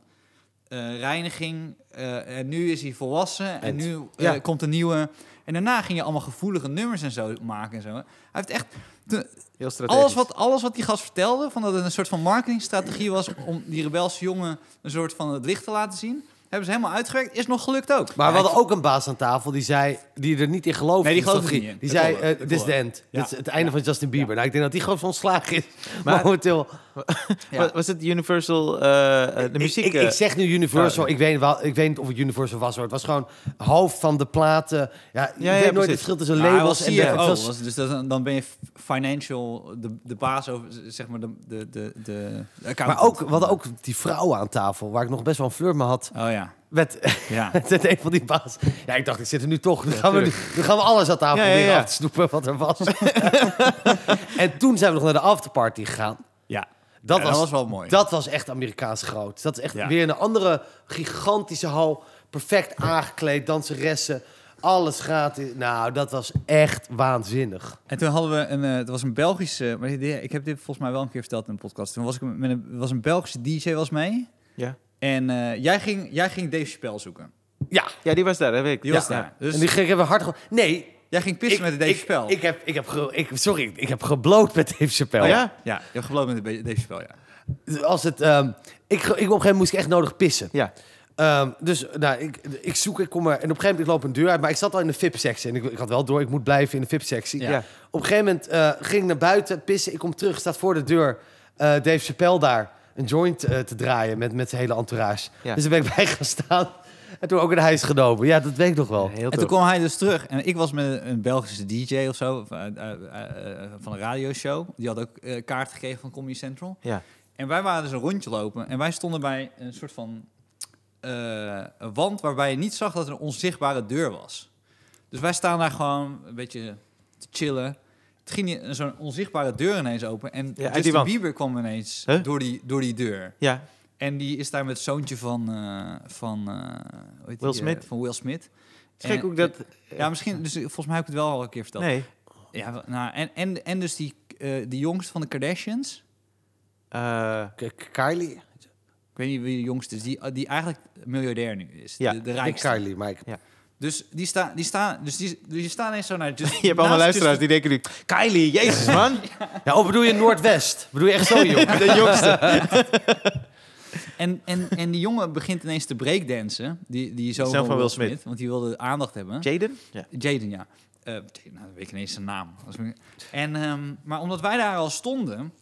eh, reiniging. eh, en nu is hij volwassen en nu Ja. komt een nieuwe. En daarna ging je allemaal gevoelige nummers en zo maken en zo. Hij heeft echt de- Heel strategisch. alles wat, alles wat die gast vertelde, van dat het een soort van marketingstrategie was om die rebelse jongen een soort van het licht te laten zien, hebben ze helemaal uitgewerkt. Is nog gelukt ook. Maar we hadden ook een baas aan tafel die zei... Die er niet in geloofde. Nee, die geloofde niet in. Die zei, eh, dit is the end. Dit is het einde van Justin Bieber. Nou, ik denk dat die gewoon van ontslagen is. Maar- Momenteel. Ja. Was, het Universal, eh, eh, de muziek? Ik, ik, eh, ik zeg nu Universal. oh. ik, weet wel, ik weet niet of het Universal was hoor. Het was gewoon hoofd van de platen. Ja, je ja, weet nooit het verschil tussen labels was en CFO, was- was, dus dat, dan ben je financial, de, de baas over, zeg maar, de, de, de, de Maar ook, we hadden ook die vrouw aan tafel, waar ik nog best wel een flirt mee had. Oh ja, Met, ja. met een van die baas. Ja, ik dacht, ik zit er nu toch. Nu gaan we, nu, nu gaan we alles aan tafel Ja, ja, af te snoepen wat er was. en toen zijn we nog naar de afterparty gegaan. Dat, Ja, was, dat was wel mooi. Dat was echt Amerikaans groot. Dat is echt Ja. weer een andere gigantische hal. Perfect aangekleed, danseressen. Alles gratis. Nou, dat was echt waanzinnig. En toen hadden we een, eh, het was een Belgische, maar ik heb dit volgens mij wel een keer verteld in een podcast. Toen was ik met een, was een Belgische DJ was mee. Ja. En eh, jij, ging, jij ging Dave Chappelle zoeken. Ja, ja, die was daar, dat weet ik. Die ja. was daar. Dus en die gingen we hard... Nee. Jij ging pissen met Dave Chappelle. ik, heb, ik heb, ge- ik, sorry, ik heb gebloot met Dave Chappelle. Oh ja? ja, je hebt geloofd met Dave Chappelle, ja. Als het, ehm, ik, ik, op een gegeven moment moest ik echt nodig pissen. Ja. Ehm, dus nou, ik, ik zoek, ik kom er... En op een gegeven moment ik loop een deur uit. Maar ik zat al in de VIP-sectie. En ik, ik had wel door, ik moet blijven in de VIP-sectie. Ja. Ja. Op een gegeven moment eh, ging ik naar buiten pissen. Ik kom terug, staat voor de deur eh, Dave Chappelle daar een joint eh, te draaien met, met zijn hele entourage. Ja. Dus daar ben ik bij gaan staan. En toen ook in huis genomen. Ja, dat weet ik nog wel. Heel En toen kwam hij dus terug. En ik was met een Belgische DJ of zo, eh, eh, eh, van een radioshow. Die had ook kaart gekregen van Comedy Central. Ja. En wij waren dus een rondje lopen. En wij stonden bij een soort van een wand waarbij je niet zag dat er een onzichtbare deur was. Dus wij staan daar gewoon een beetje te chillen. Het ging zo'n onzichtbare deur ineens open. En Ja, Justin. Bieber kwam ineens Huh? door, die, door die deur. Ja. En die is daar met het zoontje van, eh, van, eh, heet Will die, eh, Smith. van Will Smith. Gek ook dat... Ja, misschien. Dus volgens mij heb ik het wel al een keer verteld. Nee. Ja, nou, en, en, en dus die, eh die jongste van de Kardashians. Eh, Kylie? Ik weet niet wie de jongste is. Die, die eigenlijk miljardair nu is. Ja, de, de Ik rijkste. Kylie, maar ik... Dus die staan, die staan, dus die, dus die staan eens zo naar. Just, je hebt allemaal luisteraars die denken nu... Kylie, jezus man. Ja, of bedoel je Noordwest? Bedoel je echt zo jong? de jongste. En, en, en die jongen begint ineens te breakdansen. Die, die zoon van Will Smith. Want die wilde aandacht hebben. Jaden? Ja. Jaden, ja. Eh, Jaden, nou, dan weet ik ineens zijn naam. En, ehm, maar omdat wij daar al stonden,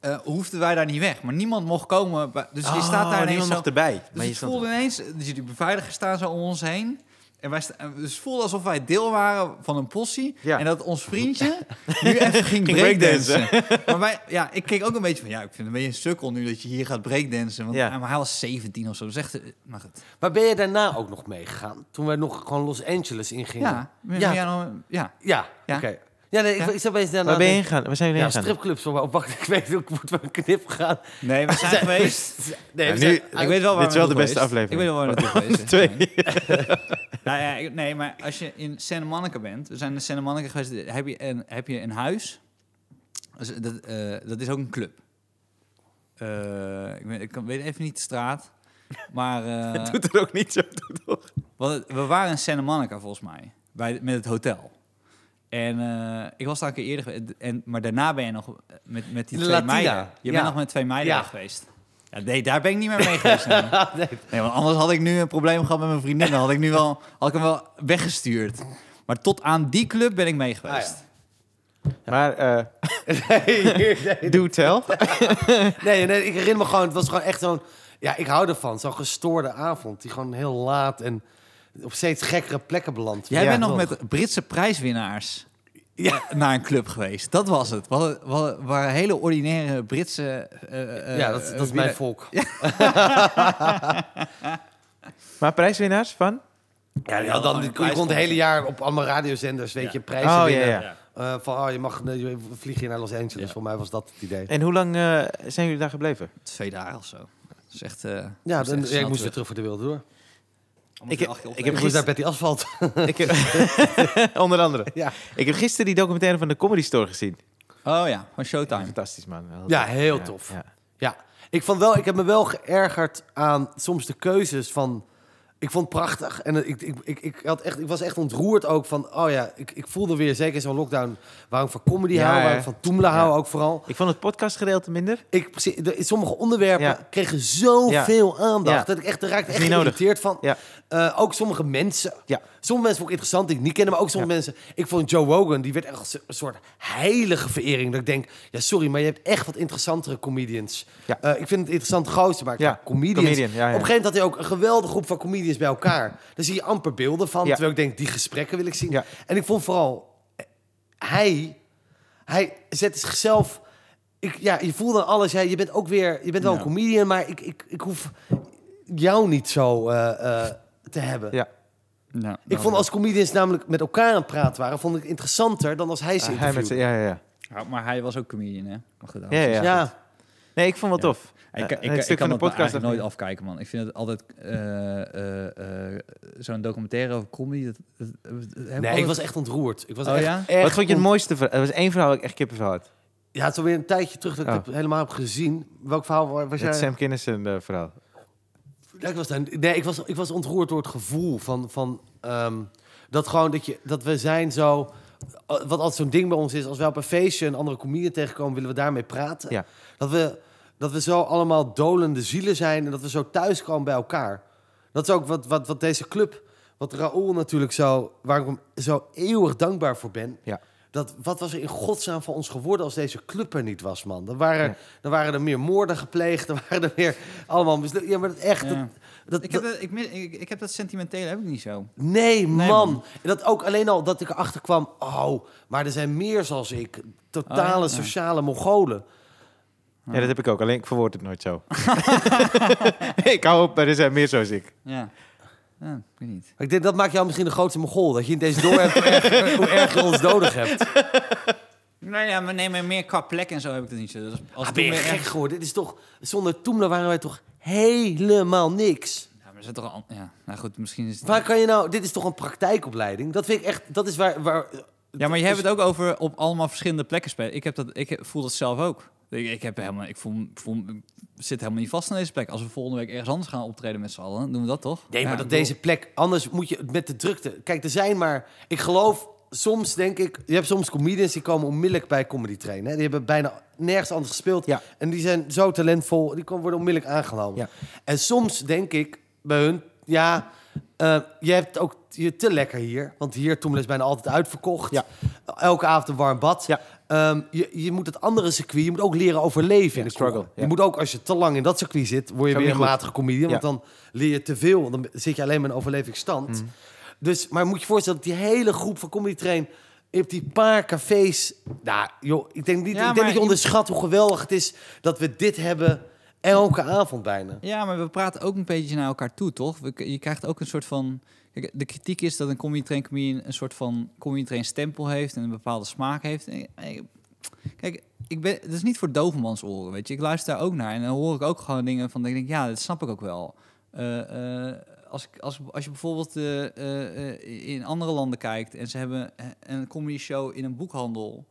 eh, hoefden wij daar niet weg. Maar niemand mocht komen. bij- Dus je staat daar Oh, ineens niemand zo... mocht erbij. Dus Maar je het stond- voelde ineens, dus die beveiligers staan zo om ons heen. En wij dus het voelde alsof wij deel waren van een possie. Ja. En dat ons vriendje nu even ging Ging breakdansen. maar wij, ja, ik keek ook een beetje van, ja, ik vind het een beetje een sukkel nu dat je hier gaat breakdansen. Want, Ja. Maar hij was 17 of zo. Dus echt, eh, maar goed. Maar ben je daarna ook nog meegegaan? Toen we nog gewoon Los Angeles ingingen? Ja, Ja. ja, ja, ja. Ja, Ja. Ja, nee, ik, Ja. ik zou bezig daarna... Waar ben je denken- heen gegaan? Waar zijn jullie Ja, heen gegaan? stripclubs. Oh, wacht, ik weet ook, moet wel een knip gaan. Nee, we zijn geweest. Nee, Ja, we nu- zijn Ik weet wel waar Dit is wel we de beste geweest. aflevering. Ik weet wel waar we naartoe geweest zijn. Twee. Nou ja, ik- nee, maar als je in Santa Monica bent, we zijn in Santa Monica geweest, heb je een, heb je een huis. Dus dat, eh, dat is ook een club. Eh, ik, weet, ik kan- weet even niet de straat, maar eh, Het doet er ook niet zo toe, toch? we, we waren in Santa Monica volgens mij, bij, met het hotel. En eh, ik was daar een keer eerder geweest, en, maar daarna ben je nog met, met die De twee Latina, meiden. Je ja. bent nog met twee meiden Ja. geweest. Ja, nee, daar ben ik niet meer mee geweest. nee. want anders had ik nu een probleem gehad met mijn vriendin. Dan had ik nu wel, had ik hem wel weggestuurd. Maar tot aan die club ben ik mee geweest. Maar, eh Nee, nee, do tell. nee, nee, ik herinner me gewoon, het was gewoon echt zo'n... Ja, ik hou ervan. Zo'n gestoorde avond. Die gewoon heel laat en op steeds gekkere plekken belandt. Jij Ja, bent nog toch? met Britse prijswinnaars Ja. naar een club geweest. Dat was het. We hadden- we hadden- waren hele ordinaire Britse... eh, eh, Ja, dat, dat is mijn volk. Ja, Maar prijswinnaars van? ja, Ja, dan een je kon het hele jaar op allemaal radiozenders, weet Ja. je, prijzen Oh, ja, winnen. ja. Eh, van, oh, je mag je vlieg je naar Los Angeles. Ja. Voor mij was dat het idee. En hoe lang eh, zijn jullie daar gebleven? Twee dagen of zo. Dat is echt... eh, Ja, dan, echt ja, ik moest weer terug voor de wereld door. Ik, heb- ik Ik heb moest daar gisteren... die asfalt. Ik heb, onder andere. ja. Ik heb gisteren die documentaire van de Comedy Store gezien. Oh ja, van Showtime. Fantastisch, man. Heel Ja, tof. heel tof. ja. ja, ik vond wel, ik heb me wel geërgerd aan soms de keuzes van Ik vond het prachtig. En ik, ik, ik, ik, had echt, ik was echt ontroerd ook van... Oh ja, ik, ik voelde weer, zeker zo'n lockdown... waarom ik van comedy Ja, hou, hè? waarom ik van Toemelen hou ook vooral. Ik vond het podcastgedeelte minder. Ik, sommige onderwerpen kregen zoveel aandacht... Dat ik echt, daar raakte echt geïrriteerd van. Eh, ook sommige mensen. Ja. Sommige mensen vond ik interessant die ik niet kende, maar ook sommige mensen... Ik vond Joe Rogan, die werd echt een soort heilige verering. Dat ik denk, ja sorry, maar je hebt echt wat interessantere comedians. Ja. Eh, ik vind het interessant gozer, maar comedians... comedian. Op een gegeven moment had hij ook een geweldige groep van comedians bij elkaar. Daar zie je amper beelden van, Ja. terwijl ik denk, die gesprekken wil ik zien. Ja. En ik vond vooral, hij, hij zet zichzelf... Ik, ja, je voelt dan alles. Ja, je bent ook weer, je bent wel Ja. een comedian, maar ik, ik, ik hoef jou niet zo eh, eh, te hebben. Ja. Ja, Ik vond als comedians namelijk met elkaar aan het praten waren, vond ik het interessanter dan als hij ze hij met interviewde. ja, ja, ja. Ja, maar hij was ook comedian, hè? Dat Ja, was- ja. ja. Nee, ik vond het wel tof. Ik, Ja, ik, het ik, stuk kan van de dat podcast eigenlijk nooit afkijken, man. Ik vind het altijd eh, eh, eh, zo'n documentaire over comedy. Dat, ik Nee, ik was echt ontroerd. Ik was Oh echt, ja? echt Wat vond je het mooiste? Er was één verhaal dat ik echt kippenvel had. Ja, het is alweer een tijdje terug dat ik Oh. het helemaal heb gezien. Welk verhaal wa- was jij? Het Sam Kinison eh, verhaal. Ja, ik was daar, nee, ik was, ik was ontroerd door het gevoel van, van ehm, dat gewoon dat, je, dat we zijn zo. Wat altijd zo'n ding bij ons is, als we op een feestje een andere comedian tegenkomen, willen we daarmee praten. Ja. Dat, we, dat we zo allemaal dolende zielen zijn en dat we zo thuiskomen bij elkaar. Dat is ook wat, wat, wat deze club, wat Raoul natuurlijk zo, waar ik hem zo eeuwig dankbaar voor ben. Ja. Dat, wat was er in godsnaam van ons geworden als deze club er niet was, man? Dan waren, Ja. dan waren er meer moorden gepleegd, dan waren er meer allemaal Ja, maar dat echt... Ja. Dat, dat, Ik heb, dat, ik, mis- ik, ik heb dat sentimentele heb ik niet zo. Nee, man. man. En dat ook alleen al dat ik erachter kwam. Oh, maar er zijn meer zoals ik. Totale Oh, ja? sociale Mongolen. Ja, dat heb ik ook. Alleen ik verwoord het nooit zo. ik hou op, maar er zijn meer zoals ik. Ja. ja, ik weet niet. Ik denk dat maakt jou misschien de grootste Mongool. Dat je in deze door hebt hoe erg, hoe erg je ons nodig hebt. Nee, ja, nee, maar meer qua plek en zo heb ik het niet zo. Dus als Ah, ben je Toemler gek echt- geworden? Dit is toch... Zonder Toemler waren wij toch helemaal niks. Ja, maar er zit toch al... Ja, nou goed, misschien is het... Waar kan je nou... Dit is toch een praktijkopleiding? Dat vind ik echt... Dat is waar... waar Ja, maar je hebt het ook over op allemaal verschillende plekken spelen. Ik, heb dat, ik voel dat zelf ook. Ik, ik, heb helemaal, ik voel, voel, zit helemaal niet vast aan deze plek. Als we volgende week ergens anders gaan optreden met z'n allen, doen we dat toch? Nee, Ja, maar dat bedoel- deze plek... Anders moet je met de drukte... Kijk, er zijn maar... Ik geloof... Soms denk ik... Je hebt soms comedians die komen onmiddellijk bij Comedy Train. Hè? Die hebben bijna nergens anders gespeeld. Ja. En die zijn zo talentvol. Die worden onmiddellijk aangenomen. Ja. En soms denk ik bij hun... Ja, eh, je hebt ook je te lekker hier. Want hier Toemelen is bijna altijd uitverkocht. Ja. Elke avond een warm bad. Ja. Ehm, je, je moet het andere circuit... Je moet ook leren overleven in Ja, de struggle, ja. Je moet ook, als je te lang in dat circuit zit... word je weer een matige comedian. Want dan leer je te veel. want Dan zit je alleen maar in overlevingsstand. Mhm. Dus, maar moet je je voorstellen dat die hele groep van Comedy Train... op die paar cafés... Nou, joh, ik denk, niet, ik denk dat je onderschat hoe geweldig het is... dat we dit hebben elke avond bijna. Ja, maar we praten ook een beetje naar elkaar toe, toch? Je krijgt ook een soort van... De kritiek is dat een comedy train een soort van comedy train stempel heeft en een bepaalde smaak heeft. Eh, Kijk, ik ben, het is niet voor dovenmans oren, weet je. Ik luister daar ook naar en dan hoor ik ook gewoon dingen van, dat ik denk, ja, dat snap ik ook wel. Eh, eh, als, ik, als, als je bijvoorbeeld in andere landen kijkt en ze hebben een comedy show in een boekhandel,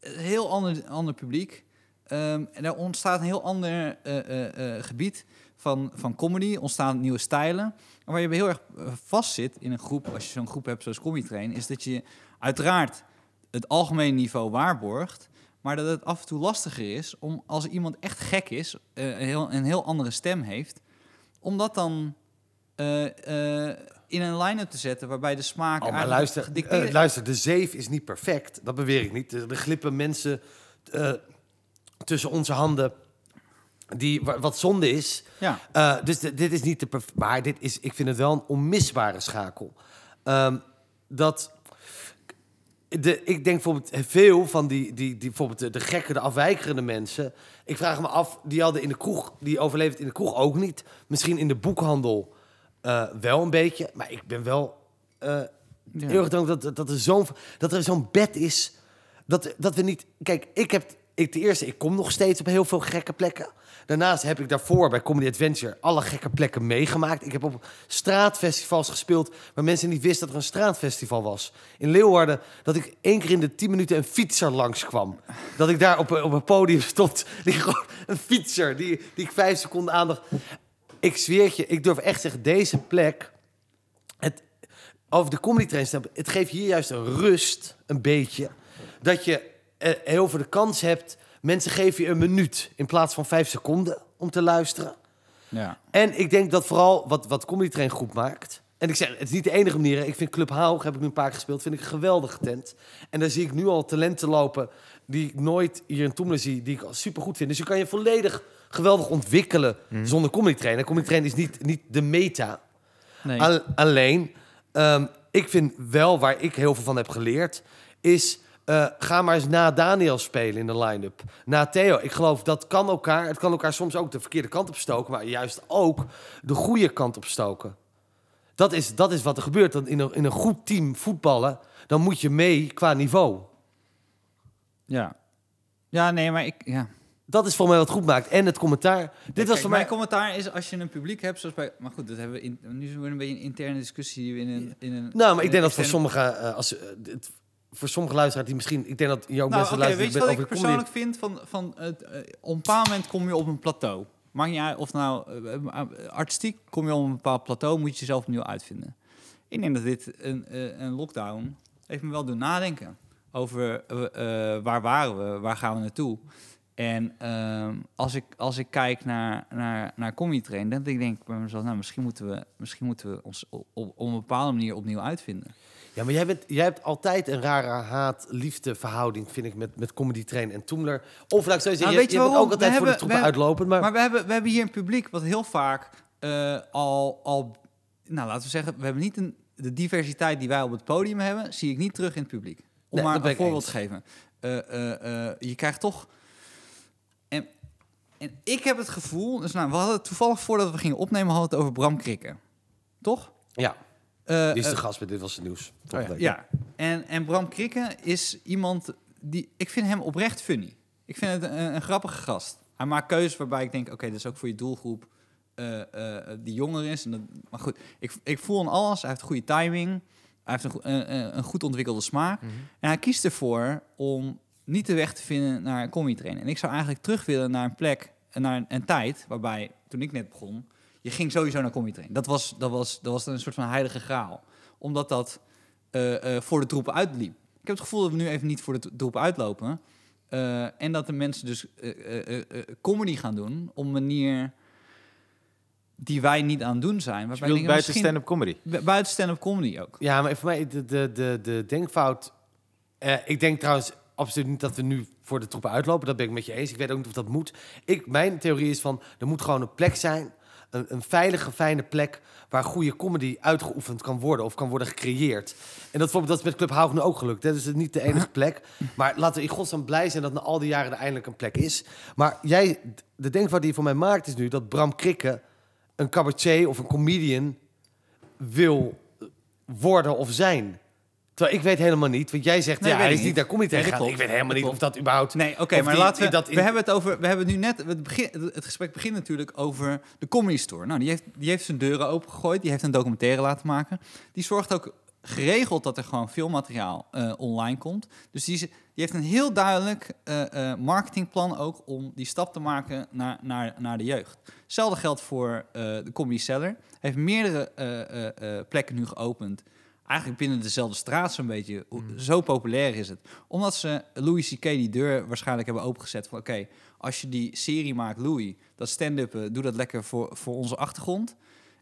een heel ander, ander publiek. Ehm, en er ontstaat een heel ander gebied van, van comedy, ontstaan nieuwe stijlen. En waar je heel erg eh, vast zit in een groep, als je zo'n groep hebt zoals Comedy Train, is dat je uiteraard het algemene niveau waarborgt, maar dat het af en toe lastiger is om als iemand echt gek is, eh, een, heel, een heel andere stem heeft, om dat dan eh, in een line-up te zetten waarbij de smaak Oh, maar luister, eh, luister, de zeef is niet perfect. Dat beweer ik niet. Er, er glippen mensen tussen onze handen... Die, wa- wat zonde is, Ja. Eh, dus di- dit is niet de maar dit is, ik vind het wel een onmisbare schakel. Ehm, dat de, ik denk bijvoorbeeld veel van die, die, die bijvoorbeeld de, de gekke, de afwijkerende mensen. Ik vraag me af, die hadden in de kroeg, die overleefd in de kroeg ook niet. Misschien in de boekhandel eh, wel een beetje, maar ik ben wel eh, Ja. heel erg dankbaar dat, dat er zo'n dat er zo'n bed is. Dat, dat we niet. Kijk, ik heb. Ik, ten eerste, ik kom nog steeds op heel veel gekke plekken. Daarnaast heb ik daarvoor bij Comedy Adventure alle gekke plekken meegemaakt. Ik heb op straatfestivals gespeeld waar mensen niet wisten dat er een straatfestival was. In Leeuwarden, dat ik één keer in de tien minuten een fietser langskwam. Dat ik daar op, op een podium stond. Die gewoon, een fietser, die, die ik vijf seconden aandacht. Ik zweer het je, ik durf echt zeggen, deze plek over de comedy trains. Het geeft hier juist een rust, een beetje. Dat je eh, heel veel de kans hebt. Mensen geven je een minuut in plaats van vijf seconden om te luisteren. Ja. En ik denk dat vooral wat, wat Comedy Train goed maakt. En ik zeg, het is niet de enige manier. hè. Ik vind Club Haug, heb ik nu een paar keer gespeeld, vind ik een geweldige tent. En daar zie ik nu al talenten lopen die ik nooit hier in Toemelen zie, die ik super goed vind. Dus je kan je volledig geweldig ontwikkelen zonder Comedy Train. En Comedy Train is niet, niet de meta. Nee. Al- alleen, ehm, ik vind wel waar ik heel veel van heb geleerd, is eh, ga maar eens na Daniel spelen in de line-up. Na Theo. Ik geloof dat kan elkaar. Het kan elkaar soms ook de verkeerde kant op stoken, maar juist ook de goede kant op stoken. Dat is, dat is wat er gebeurt. Dan in, een, in een goed team voetballen, dan moet je mee qua niveau. Ja. Ja, nee, maar ik... Ja. Dat is voor mij wat goed maakt. En het commentaar. Dit was Kijk, voor mijn mij. commentaar is als je een publiek hebt, zoals bij... Maar goed, dat hebben we in, nu is het een beetje een interne discussie die we in een... In een Nou, maar ik denk dat voor externe- sommige, eh, als, eh, het- voor sommige luisteraars die misschien, ik denk dat je ook Nou, mensen oké, luisteren weet je wat ik comedy- persoonlijk vind? Van, van het, eh, op een bepaald moment kom je op een plateau. Maakt niet uit of nou eh, eh, artistiek kom je op een bepaald plateau, moet je jezelf opnieuw uitvinden. Ik denk dat dit een, eh, een lockdown heeft me wel doen nadenken over eh, eh, waar waren we, waar gaan we naartoe. En ehm, als, ik, als ik kijk naar, naar, naar Comedy Train, dan denk ik bij mezelf, nou, misschien moeten we, misschien moeten we ons op, op, op een bepaalde manier opnieuw uitvinden. Ja, maar jij, bent, jij hebt altijd een rare haat-liefde verhouding, vind ik, met, met Comedy Train en Toemler. Of laat ik zo zeggen, Nou, je, weet je je bent ook altijd We voor de troepen uitlopend. Maar, Maar we hebben, we hebben hier een publiek wat heel vaak eh, al, al, nou laten we zeggen, we hebben niet een, de diversiteit die wij op het podium hebben, zie ik niet terug in het publiek. Om Nee, maar een voorbeeld te geven. Eh, eh, je krijgt toch. En, en ik heb het gevoel, dus nou, we hadden toevallig voordat we gingen opnemen, hadden we het over Bram Krikken. Toch? ja, Eh, die is eh, de gast bij Dit Was Het Nieuws. Oh ja. ja, en, en Bram Krikke is iemand die... Ik vind hem oprecht funny. Ik vind het een, een grappige gast. Hij maakt keuzes waarbij ik denk... Oké, dat is ook voor je doelgroep eh, eh, die jonger is. En dat, maar goed, ik, ik voel aan alles. Hij heeft goede timing. Hij heeft een, go- een, een- een goed ontwikkelde smaak. Mhm. En hij kiest ervoor om niet de weg te vinden naar een comedy trainen. En ik zou eigenlijk terug willen naar een plek... Naar een, een tijd waarbij, toen ik net begon... Je ging sowieso naar comedy trainen. Dat was, dat, was, dat was een soort van heilige graal. Omdat dat eh, eh, voor de troepen uitliep. Ik heb het gevoel dat we nu even niet voor de troepen uitlopen. Eh, en dat de mensen dus eh, eh, eh, eh, comedy gaan doen op een manier die wij niet aan het doen zijn. Je Waarbij buiten misschien- stand-up comedy. bu- buiten stand-up comedy ook. Ja, maar voor mij de, de, de, de denkfout... eh, ik denk trouwens absoluut niet dat we nu voor de troepen uitlopen. Dat ben ik met je eens. Ik weet ook niet of dat moet. Ik, mijn theorie is van, er moet gewoon een plek zijn... Een, een veilige, fijne plek waar goede comedy uitgeoefend kan worden of kan worden gecreëerd. En dat, bijvoorbeeld, dat is met Club Haug nu ook gelukt. Dat is het niet de enige plek. Maar laten we in godsnaam blij zijn dat na al die jaren er eindelijk een plek is. Maar jij, de denkfout die je voor mij maakt is nu dat Bram Krikke een cabaretier of een comedian wil worden of zijn. Terwijl ik weet helemaal niet, want jij zegt Nee, ja, hij ik is niet niet. naar comedy Nee, dat gegaan. klopt. Ik weet helemaal niet of dat überhaupt... Nee, oké, maar die- laten we... dat in- We hebben het over... We hebben nu net... Het, begin, het gesprek begint natuurlijk over de Comedy Store. Nou, die heeft, die heeft zijn deuren opengegooid. Die heeft een documentaire laten maken. Die zorgt ook geregeld dat er gewoon veel materiaal eh, online komt. Dus die, is- die heeft een heel duidelijk eh, eh, marketingplan ook... om die stap te maken naar, naar, naar de jeugd. Hetzelfde geldt voor de Comedy. Hij heeft meerdere plekken nu geopend eigenlijk binnen dezelfde straat zo'n beetje. Hoe- Zo populair is het. Omdat ze Louis C.K. die deur waarschijnlijk hebben opengezet van... oké, als je die serie maakt, Louis, dat stand-up, eh, doe dat lekker voor, voor onze achtergrond.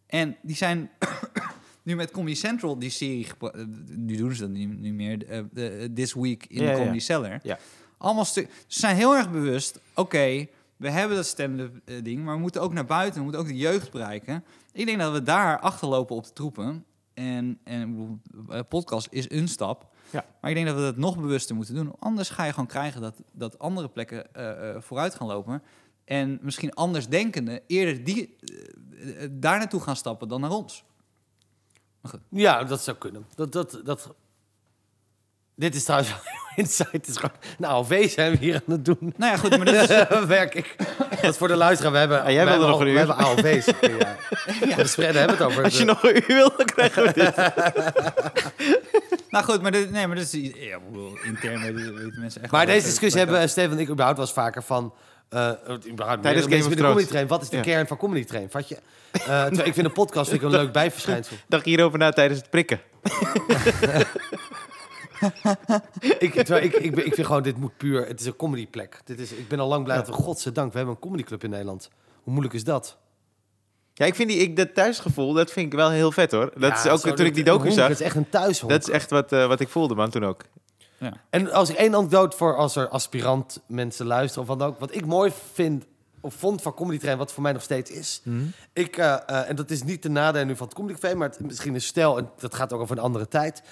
En die zijn nu met Comedy Central die serie... eh, nu doen ze dat niet, niet meer. eh, de- This Week in Ja, ja. Comedy Cellar. Ja. Allemaal Ze zijn heel erg bewust, oké, we hebben dat stand-up ding... maar we moeten ook naar buiten, we moeten ook de jeugd bereiken. Ik denk dat we daar achterlopen op de troepen... En, en eh, podcast is een stap. Ja. Maar ik denk dat we dat nog bewuster moeten doen. Anders ga je gewoon krijgen dat, dat andere plekken eh, eh, vooruit gaan lopen. En misschien anders denkenden eerder die, daar naartoe gaan stappen dan naar ons. Ja, dat zou kunnen. Dat, dat, dat... Dit is trouwens wel insight. Het is gewoon... Nou, AOV zijn we hier aan het doen. Nou ja, goed, maar dat is, werk ik. Dat is voor de luisteraar. We hebben, Ah, jij we wilde hebben nog al- een uur. We hebben AOV's. Ja. ja. De hebben het over. Als je de- nog een uur wil, dan krijgen we dit. nou goed, maar dit, nee, maar dit is ja, ik bedoel, intern weten, weten mensen echt. Maar deze discussie hebben Steven en ik überhaupt was vaker van... eh überhaupt Tijdens Game of Thrones. Comedy Train. Wat is de Ja. kern van Comedy Train? Vat je? Eh, ik vind een podcast vind ik een leuk bijverschijnsel. Dacht hierover na tijdens het prikken? Ik, terwijl ik, ik, ben- ik vind gewoon, dit moet puur... Het is een comedyplek. Dit is, ik ben al lang blij dat we, godzijdank, we hebben een comedyclub in Nederland. Hoe moeilijk is dat? Ja, ik vind die, ik, dat thuisgevoel, dat vind ik wel heel vet hoor. Dat is Ja, ook zo, toen ik die dat- docu honk, zag. Het is echt een thuishonk. Dat is echt wat, eh, wat ik voelde, man, toen ook. En als ik één anekdote voor als er aspirant mensen luisteren of wat dan ook, wat ik mooi vind of vond van Comedy Train, wat voor mij nog steeds is. Ik, eh, eh, en dat is niet de nadeel nu van het Comedy Café, maar het, misschien een stijl, en dat gaat ook over een andere tijd.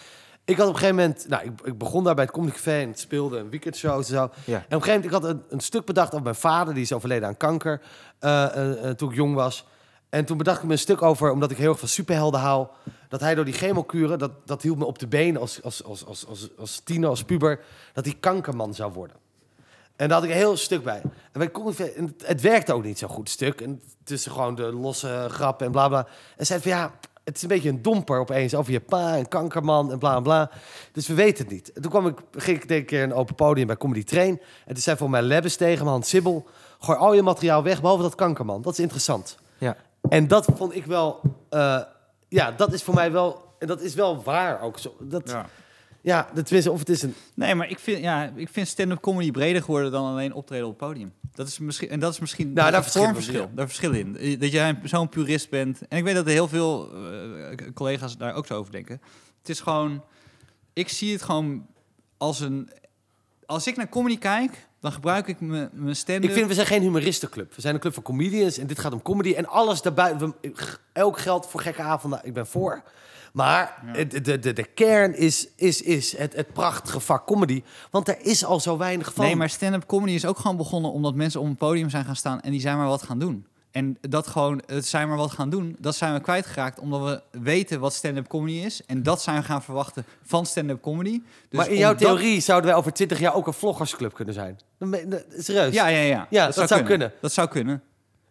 Ik had op een gegeven moment, nou, ik, ik begon daar bij het Comedy Café en het speelde een weekendshow en zo. Ja. En op een gegeven moment, ik had een, een stuk bedacht over mijn vader, die is overleden aan kanker, eh, eh, eh, toen ik jong was. En toen bedacht ik me een stuk over, omdat ik heel erg van superhelden hou, dat hij door die chemokuren, dat, dat hield me op de benen als, als, als, als, als, als tiener, als puber, dat hij kankerman zou worden. En daar had ik een heel stuk bij. En bij Comedy Café- en het, het werkte ook niet zo goed, stuk. En tussen gewoon de losse grappen en bla bla. En zei van ja, het is een beetje een domper opeens over je pa en kankerman en bla bla. Dus we weten het niet. En toen kwam ik, ging ik denk ik een keer een open podium bij Comedy Train. En toen zei voor mij Lebbes tegen me, Hans Sibbel, gooi al je materiaal weg, behalve dat kankerman. Dat is interessant. Ja. En dat vond ik wel, eh, ja, dat is voor mij wel, en dat is wel waar ook. Zo, dat, ja. Ja. tenminste, of het is een, Nee, maar ik vind, ja, ik vind stand-up comedy breder geworden dan alleen optreden op het podium. Dat is misschien, en dat is misschien Nou, daar verschillen we, vormverschil. Daar verschillen in. Eh, Dat jij zo'n purist bent. En ik weet dat er heel veel eh, collega's daar ook zo over denken. Het is gewoon, ik zie het gewoon als een. Als ik naar comedy kijk, dan gebruik ik mijn stand-up. Ik vind, we zijn geen humoristenclub. We zijn een club van comedians en dit gaat om comedy. En alles daarbij, elk geld voor gekke avonden, ik ben voor. Maar de, de, de, de kern is, is, is het, het prachtige vak comedy. Want er is al zo weinig van. Nee, maar stand-up comedy is ook gewoon begonnen omdat mensen op een podium zijn gaan staan en die zijn maar wat gaan doen. En dat gewoon, het zijn maar wat gaan doen, dat zijn we kwijtgeraakt omdat we weten wat stand-up comedy is. En dat zijn we gaan verwachten van stand-up comedy. Dus maar in jouw theorie zouden wij over 20 jaar ook een vloggersclub kunnen zijn. Serieus. Ja, ja, ja. Ja, dat zou kunnen. Dat zou kunnen.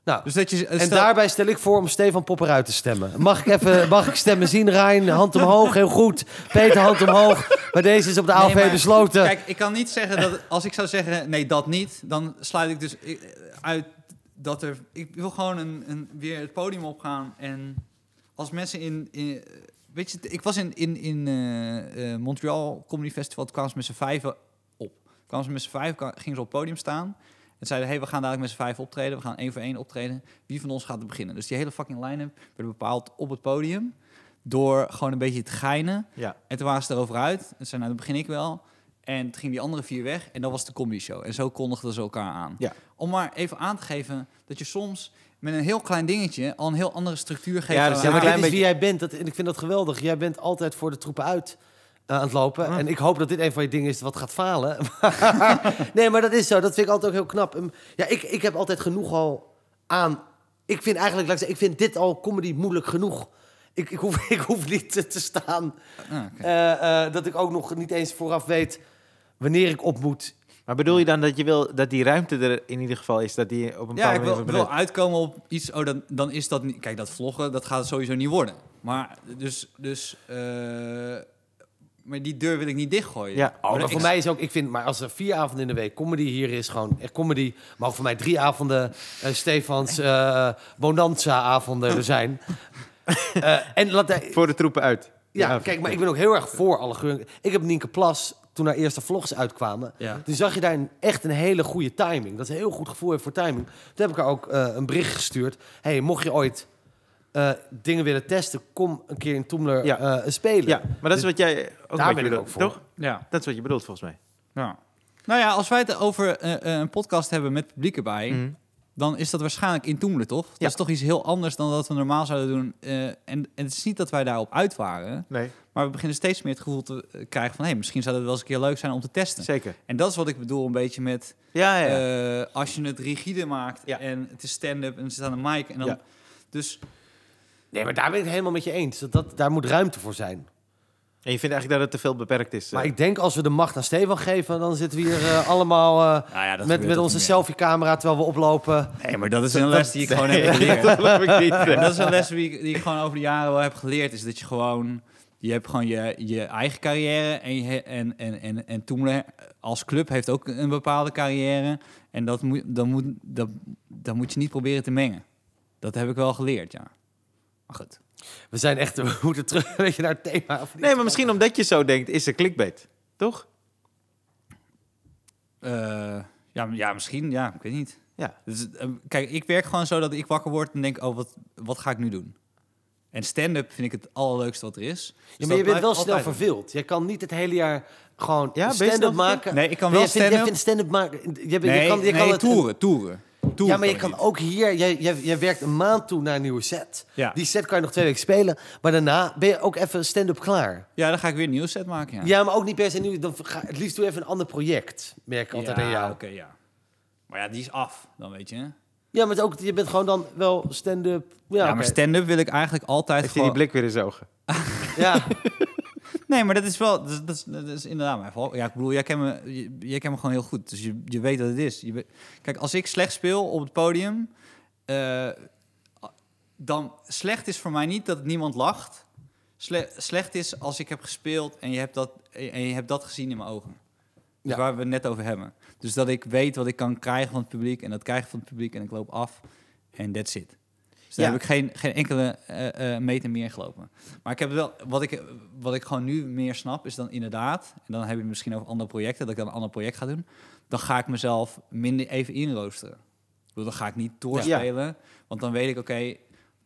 Nou, Dus dat je, en stel- daarbij stel ik voor om Stefan Popper uit te stemmen. Mag ik even mag ik stemmen zien, Rijn? Hand omhoog, heel goed. Peter, hand omhoog. Maar deze is op de Nee, maar- besloten. Kijk, ik kan niet zeggen dat als ik zou zeggen nee, dat niet, dan sluit ik dus eh, uit dat er. Ik wil gewoon een, een, weer het podium opgaan en als mensen in. in weet je, ik was in, in, in eh, eh, Montreal Comedy Festival, toen kwamen ze met z'n vijven op. Kwamen ze met z'n vijf, kwa- gingen ze op het podium staan. En zeiden, hey, we gaan dadelijk met z'n vijf optreden. We gaan één voor één optreden. Wie van ons gaat er beginnen? Dus die hele fucking line-up werd bepaald op het podium. Door gewoon een beetje te geinen. Ja. En toen waren ze erover uit. En zei, nou, dan begin ik wel. En toen gingen die andere vier weg. En dat was de comedy show. En zo kondigden ze elkaar aan. Ja. Om maar even aan te geven dat je soms met een heel klein dingetje al een heel andere structuur geeft. Ja, aan dus Ja, maar dit is wie jij bent. Dat, en ik vind dat geweldig. Jij bent altijd voor de troepen uit aan het lopen. En ik hoop dat dit een van je dingen is wat gaat falen. nee, maar dat is zo. Dat vind ik altijd ook heel knap. Ehm, Ja, ik, ik heb altijd genoeg al aan... Ik vind eigenlijk, laat ik zeggen, ik vind dit al comedy moeilijk genoeg. Ik, ik, hoef, ik hoef niet te, te staan. Ah, eh, eh, dat ik ook nog niet eens vooraf weet wanneer ik op moet. Maar bedoel je dan dat je wil dat die ruimte er in ieder geval is, dat die op een Ja, bepaalde ik wil, uitkomen op iets. Oh, dan, dan is dat niet. Kijk, dat vloggen, dat gaat sowieso niet worden. Maar dus. dus eh, maar die deur wil ik niet dichtgooien. Ja. Oh, maar ik- voor mij is ook, ik vind, maar als er vier avonden in de week comedy hier is, gewoon echt comedy. Maar ook voor mij drie avonden eh, Stefans eh Bonanza-avonden er zijn. Eh, en laat hij- voor de troepen uit. ja, kijk, maar ik ben ook heel erg voor alle geur. Ik heb Nienke Plas, toen haar eerste vlogs uitkwamen, Ja. toen zag je daar een, echt een hele goede timing. Dat is een heel goed gevoel heeft voor timing. Toen heb ik haar ook eh, een bericht gestuurd. hey, mocht je ooit eh, dingen willen testen, kom een keer in Toemler Ja. eh, spelen. Ja, maar dat is wat jij ook Daar ben bedoelt, ook voor. toch? ja. Dat is wat je bedoelt volgens mij. ja. Nou ja, als wij het over eh, een podcast hebben met publiek erbij. Mhm. dan is dat waarschijnlijk in Toemelen, toch? Dat Ja. is toch iets heel anders dan dat we normaal zouden doen. Eh, en, en het is niet dat wij daarop uit waren, Nee, maar we beginnen steeds meer het gevoel te krijgen van... hé, hey, misschien zou het wel eens een keer leuk zijn om te testen. zeker. En dat is wat ik bedoel een beetje met... Ja, ja. ja. eh, als je het rigide maakt Ja. en het is stand-up en het zit aan de mic... En dan, Ja. Dus Nee, maar daar ben ik het helemaal met je eens. Dat, dat, daar moet ruimte voor zijn. en je vindt eigenlijk dat het te veel beperkt is. Maar eh. ik denk als we de macht aan Stefan geven, dan zitten we hier eh, allemaal eh, Nou ja, dat met, met onze selfie-camera terwijl we oplopen. Nee, maar dat is een les die ik gewoon heb geleerd. dat geloof ik niet. En dat is een les die ik, die ik gewoon over de jaren wel heb geleerd. Is dat je gewoon... Je hebt gewoon je, je eigen carrière. En, je, en, en, en, en Toemler als club heeft ook een bepaalde carrière. En dat moet, dan, moet, dat, dat moet je niet proberen te mengen. Dat heb ik wel geleerd, ja. Maar goed. We zijn echt, we moeten terug een beetje naar het thema. Of niet? Nee, maar misschien omdat je zo denkt, is er clickbait. Toch? Eh, ja, ja, misschien. Ja, ik weet niet. Ja. Dus, eh, kijk, ik werk gewoon zo dat ik wakker word en denk, oh, wat, wat ga ik nu doen? En stand-up vind ik het allerleukste wat er is. Dus Ja, maar je bent wel snel verveeld. Je kan niet het hele jaar gewoon Ja, stand-up maken. Nee, ik kan wel stand-up. vindt stand-up maken... Je, Nee, kan, je nee, kan het, toeren, toeren. Ja, maar je ik kan niet. ook hier... Jij, jij, jij werkt een maand toe naar een nieuwe set. Ja. Die set kan je nog twee weken spelen. Maar daarna ben je ook even stand-up klaar. Ja, dan ga ik weer een nieuw set maken, ja. Ja, maar ook niet per se nieuw. Dan ga, het liefst doe even een ander project. Merk ik altijd aan jou. oké, ja. Maar ja, die is af, dan weet je. hè? Ja, maar het ook, je bent gewoon dan wel stand-up. Ja, maar stand-up wil ik eigenlijk altijd hij die blik weer in zijn ogen? Ja, Nee, maar dat is wel... Dat is, dat is, dat is inderdaad mijn val. Ja, ik bedoel, jij kent, me, jij kent me gewoon heel goed. Dus je, je weet wat het is. Je weet- Kijk, als ik slecht speel op het podium... eh, dan slecht is voor mij niet dat niemand lacht. Sle- slecht is als ik heb gespeeld en je hebt dat, en je hebt dat gezien in mijn ogen. Dus Ja. waar we het net over hebben. Dus dat ik weet wat ik kan krijgen van het publiek en dat krijg ik van het publiek en ik loop af en that's it. Dus Ja. heb ik geen, geen enkele eh, meter meer gelopen. Maar ik heb wel, wat ik, wat ik gewoon nu meer snap is dan inderdaad, en dan heb je het misschien over andere projecten, dat ik dan een ander project ga doen, dan ga ik mezelf minder even inroosteren. Dan ga ik niet doorspelen, want dan weet ik, oké,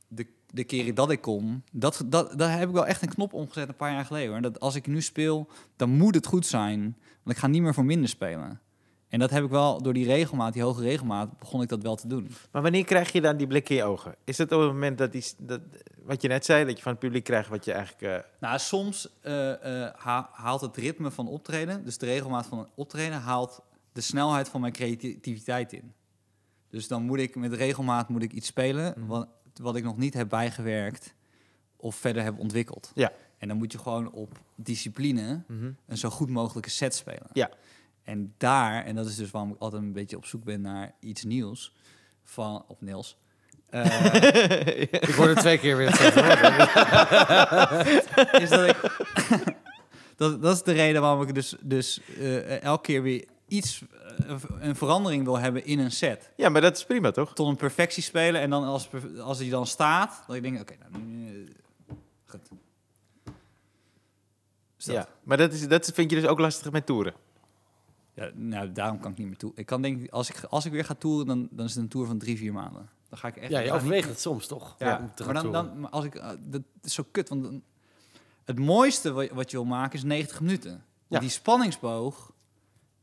de, de keren dat ik kom, dat, dat, daar heb ik wel echt een knop omgezet een paar jaar geleden. Hoor. Dat als ik nu speel, dan moet het goed zijn, want ik ga niet meer voor minder spelen. En dat heb ik wel door die regelmaat, die hoge regelmaat, begon ik dat wel te doen. Maar wanneer krijg je dan die blik in je ogen? Is het op het moment dat, die, dat wat je net zei, dat je van het publiek krijgt wat je eigenlijk... eh, Nou, soms eh, eh, ha- haalt het ritme van optreden, dus de regelmaat van optreden, haalt de snelheid van mijn creativiteit in. Dus dan moet ik met regelmaat moet ik iets spelen Mhm. wat, wat ik nog niet heb bijgewerkt of verder heb ontwikkeld. Ja. En dan moet je gewoon op discipline mhm. een zo goed mogelijke set spelen. Ja. En daar, en dat is dus waarom ik altijd een beetje op zoek ben naar iets nieuws van, of Niels. eh, ik hoorde twee keer weer is dat ik. dat, dat is de reden waarom ik dus, dus eh, elke keer weer iets, eh, een verandering wil hebben in een set. Ja, maar dat is prima, toch? Tot een perfectie spelen en dan als, als die dan staat, dat ik denk, oké, nou, nu, goed. Dat. Ja. Maar dat, is, dat vind je dus ook lastig met toeren. Ja, nou, daarom kan ik niet meer toe. Ik kan denk ik, als ik, als ik weer ga toeren, dan, dan is het een tour van drie, vier maanden. Dan ga ik echt. Ja, je overweegt het soms toch? Ja, maar dan, dan maar als ik, eh, dat is zo kut, want dan, het mooiste wat, wat je wil maken is 90 minuten. Want Ja. Die spanningsboog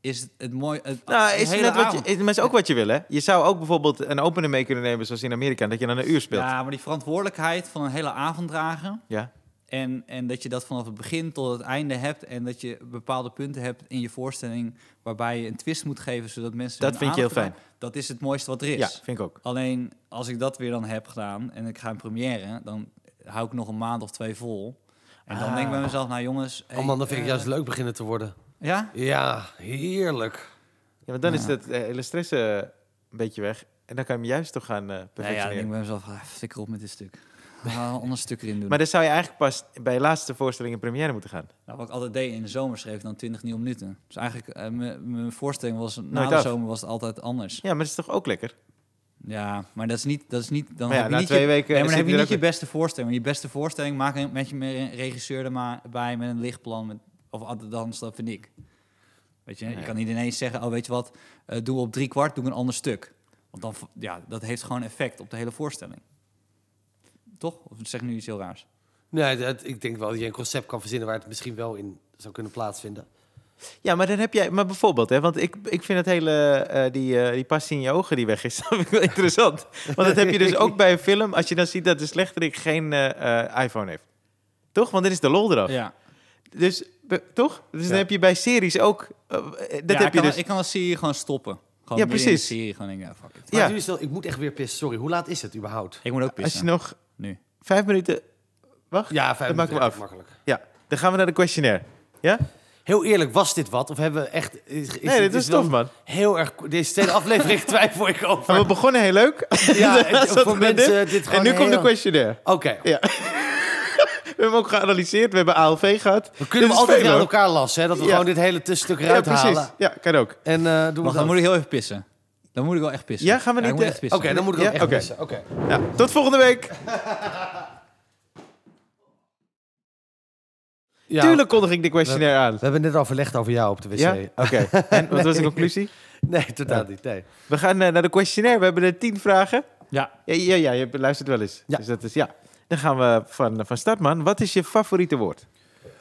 is het, mooie. Het, Nou, is, net wat je, is, maar is ook wat je wil, hè? Je zou ook bijvoorbeeld een opener mee kunnen nemen, zoals in Amerika, dat je dan een uur speelt. Ja, maar die verantwoordelijkheid van een hele avond dragen. Ja. En, en dat je dat vanaf het begin tot het einde hebt. En dat je bepaalde punten hebt in je voorstelling. waarbij je een twist moet geven zodat mensen. Dat vind je heel krijgen. Dat is het mooiste wat er is. ja, vind ik ook. Alleen als ik dat weer dan heb gedaan en ik ga een première, dan hou ik nog een maand of twee vol. En dan Ah. denk ik bij mezelf, nou jongens. Oh man, dan vind ik eh, juist leuk beginnen te worden. Ja? Ja, heerlijk. Ja, want dan is Ja. dat eh, hele stress een beetje weg. En dan kan je hem juist toch gaan eh Ja, ja, dan perfectioneren. denk ik bij mezelf, ah, flikker op met dit stuk. We gaan een ander stuk erin doen. maar dan zou je eigenlijk pas bij je laatste voorstelling in première moeten gaan. Nou, wat ik altijd deed in de zomer schreef ik dan 20 nieuwe minuten. Dus eigenlijk, eh, mijn voorstelling was, na Nooit de af. zomer was het altijd anders. Ja, maar dat is toch ook lekker? Ja, maar dat is niet, dat is niet dan ja, heb je niet twee je, weken nee, maar dan heb je niet je beste voorstelling. Maar je beste voorstelling maak je met je regisseur er maar bij met een lichtplan. Met, of althans, dat vind ik. Weet je, je kan niet ineens zeggen, oh weet je wat, eh doe op drie kwart, doe ik een ander stuk. Want dan, ja, dat heeft gewoon effect op de hele voorstelling. Toch? Of zeg ik nu iets heel raars? Nee, dat, ik denk wel dat je een concept kan verzinnen waar het misschien wel in zou kunnen plaatsvinden. Ja, maar dan heb jij, maar bijvoorbeeld, hè, want ik, ik vind het hele, eh, die, eh, die passie in je ogen die weg is, dat vind ik wel interessant. Want dat heb je dus ook bij een film, als je dan ziet dat de slechterik geen eh, eh, iPhone heeft. Toch? Want dan is de lol eraf. Ja, Dus, be- toch? Dus Ja. dan heb je bij series ook, dat Ja, heb ik, je kan, dus... ik kan een serie gewoon stoppen. Gewoon Ja, midden in de precies. serie gewoon denken, ja, fuck it. Maar Ja. nu is het, ik moet echt weer pissen. Sorry, hoe laat is het überhaupt? Ik moet ook Als pissen. je nog Nu. vijf minuten... Wacht, Ja, vijf Dan maken we minuten, af. makkelijk. ja. Dan gaan we naar de questionnaire. Ja? Heel eerlijk, was dit wat? Of hebben we echt... Is, is nee, dit is is tof, man. Heel erg... Deze tweede aflevering twijfel ik over. Maar we begonnen heel leuk. Ja, het- voor mensen dit En nu komt de questionnaire. Oké, Ja. we hebben hem ook geanalyseerd. We hebben ALV gehad. we kunnen hem altijd aan elkaar lassen. Hè? Dat we Ja. gewoon dit hele tussenstuk Ja, eruit precies. halen. Ja, kan ook. En eh doen we Wacht, dat. dan moet ik heel even pissen. Dan moet ik wel echt pissen. Ja, gaan we niet, eh, echt pissen. Oké, dan moet ik ook Ja, echt oké. missen. Oké. Ja, tot volgende week. Ja, Tuurlijk kondig ik de questionnaire aan. We hebben net overlegd over jou op de wc. Ja? Oké. En wat was de conclusie? Nee, totaal Ja. niet. Nee. We gaan eh, naar de questionnaire. We hebben er tien vragen. Ja. Ja, ja, ja je luistert wel eens. Ja. Dus dat is, ja. Dan gaan we van, van start, man. Wat is je favoriete woord?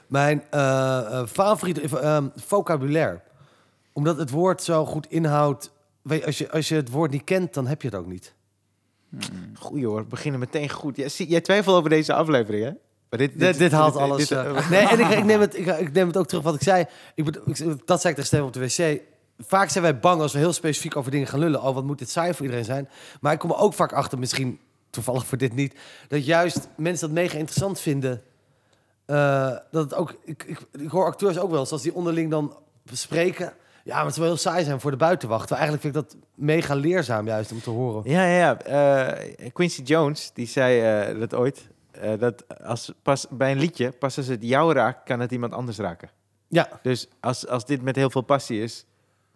Mijn eh, eh, favoriete vocabulaire. Omdat het woord zo goed inhoudt. Weet als, je, als je het woord niet kent, dan heb je het ook niet. Goeie hoor, we beginnen meteen goed. Jij, jij twijfelt over deze aflevering, hè? Maar dit, Dit, dit haalt alles. eh, nee, en ik, ik, neem het, ik, ik neem het ook terug wat ik zei. Ik, dat zei ik tegen Steven op de wc. Vaak zijn wij bang als we heel specifiek over dingen gaan lullen. Oh, wat moet dit saai voor iedereen zijn? Maar ik kom er ook vaak achter, misschien toevallig voor dit niet, dat juist mensen dat mega interessant vinden. Eh, dat het ook, ik, ik, ik hoor acteurs ook wel eens, als die onderling dan bespreken. Ja, maar het zou heel saai zijn voor de buitenwacht. Maar eigenlijk vind ik dat mega leerzaam juist om te horen. Ja, ja, ja. Eh, Quincy Jones, die zei eh, dat ooit. eh, dat als pas bij een liedje, pas als het jou raakt, kan het iemand anders raken. Ja, Dus als, als dit met heel veel passie is,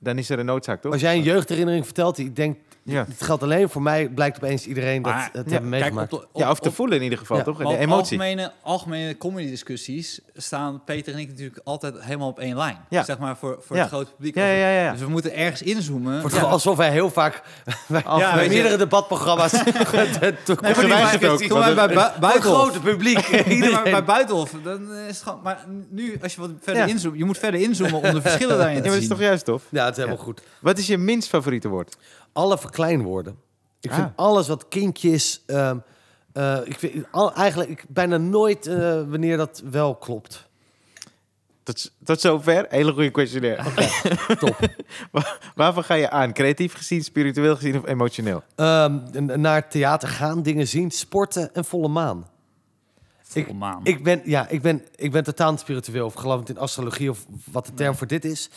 dan is er een noodzaak, toch? als jij een jeugdherinnering vertelt, die ik denk, Ja. het geldt alleen voor mij, blijkt opeens iedereen dat het ja, hebben Kijk, meegemaakt. op, de- op, ja, of te op- voelen in ieder geval, Ja. toch? De emotie. Algemene, algemene comedy-discussies staan Peter en ik natuurlijk altijd helemaal op één lijn. Ja. Zeg maar voor, voor Ja. het grote publiek. Ja, ja, ja. ja. Dus we moeten ergens inzoomen. Voor Ja. alsof wij heel vaak Ja, bij meerdere debatprogramma's bij het- grote publiek. Bij Buitenhof, dan is het gewoon... Maar nu, als je wat verder Ja. inzoomt... Je moet verder inzoomen om de verschillen daarin Ja, te maar dat is zien. toch juist, tof? Ja, het is helemaal goed. Wat is je minst favoriete woord? Alle verkleinwoorden. Ik vind Ah. alles wat kindjes... ehm, eh, ik vind al, eigenlijk ik, bijna nooit eh, wanneer dat wel klopt. Tot, tot zover. Hele goede questionnaire. Top. Waarvan ga je aan? Creatief gezien, spiritueel gezien of emotioneel? Ehm, n- naar het theater gaan, dingen zien, sporten en volle maan. Maan. Ik ben, ja, ik ben, ik ben totaal niet spiritueel of gelovend in astrologie of wat de term voor dit is.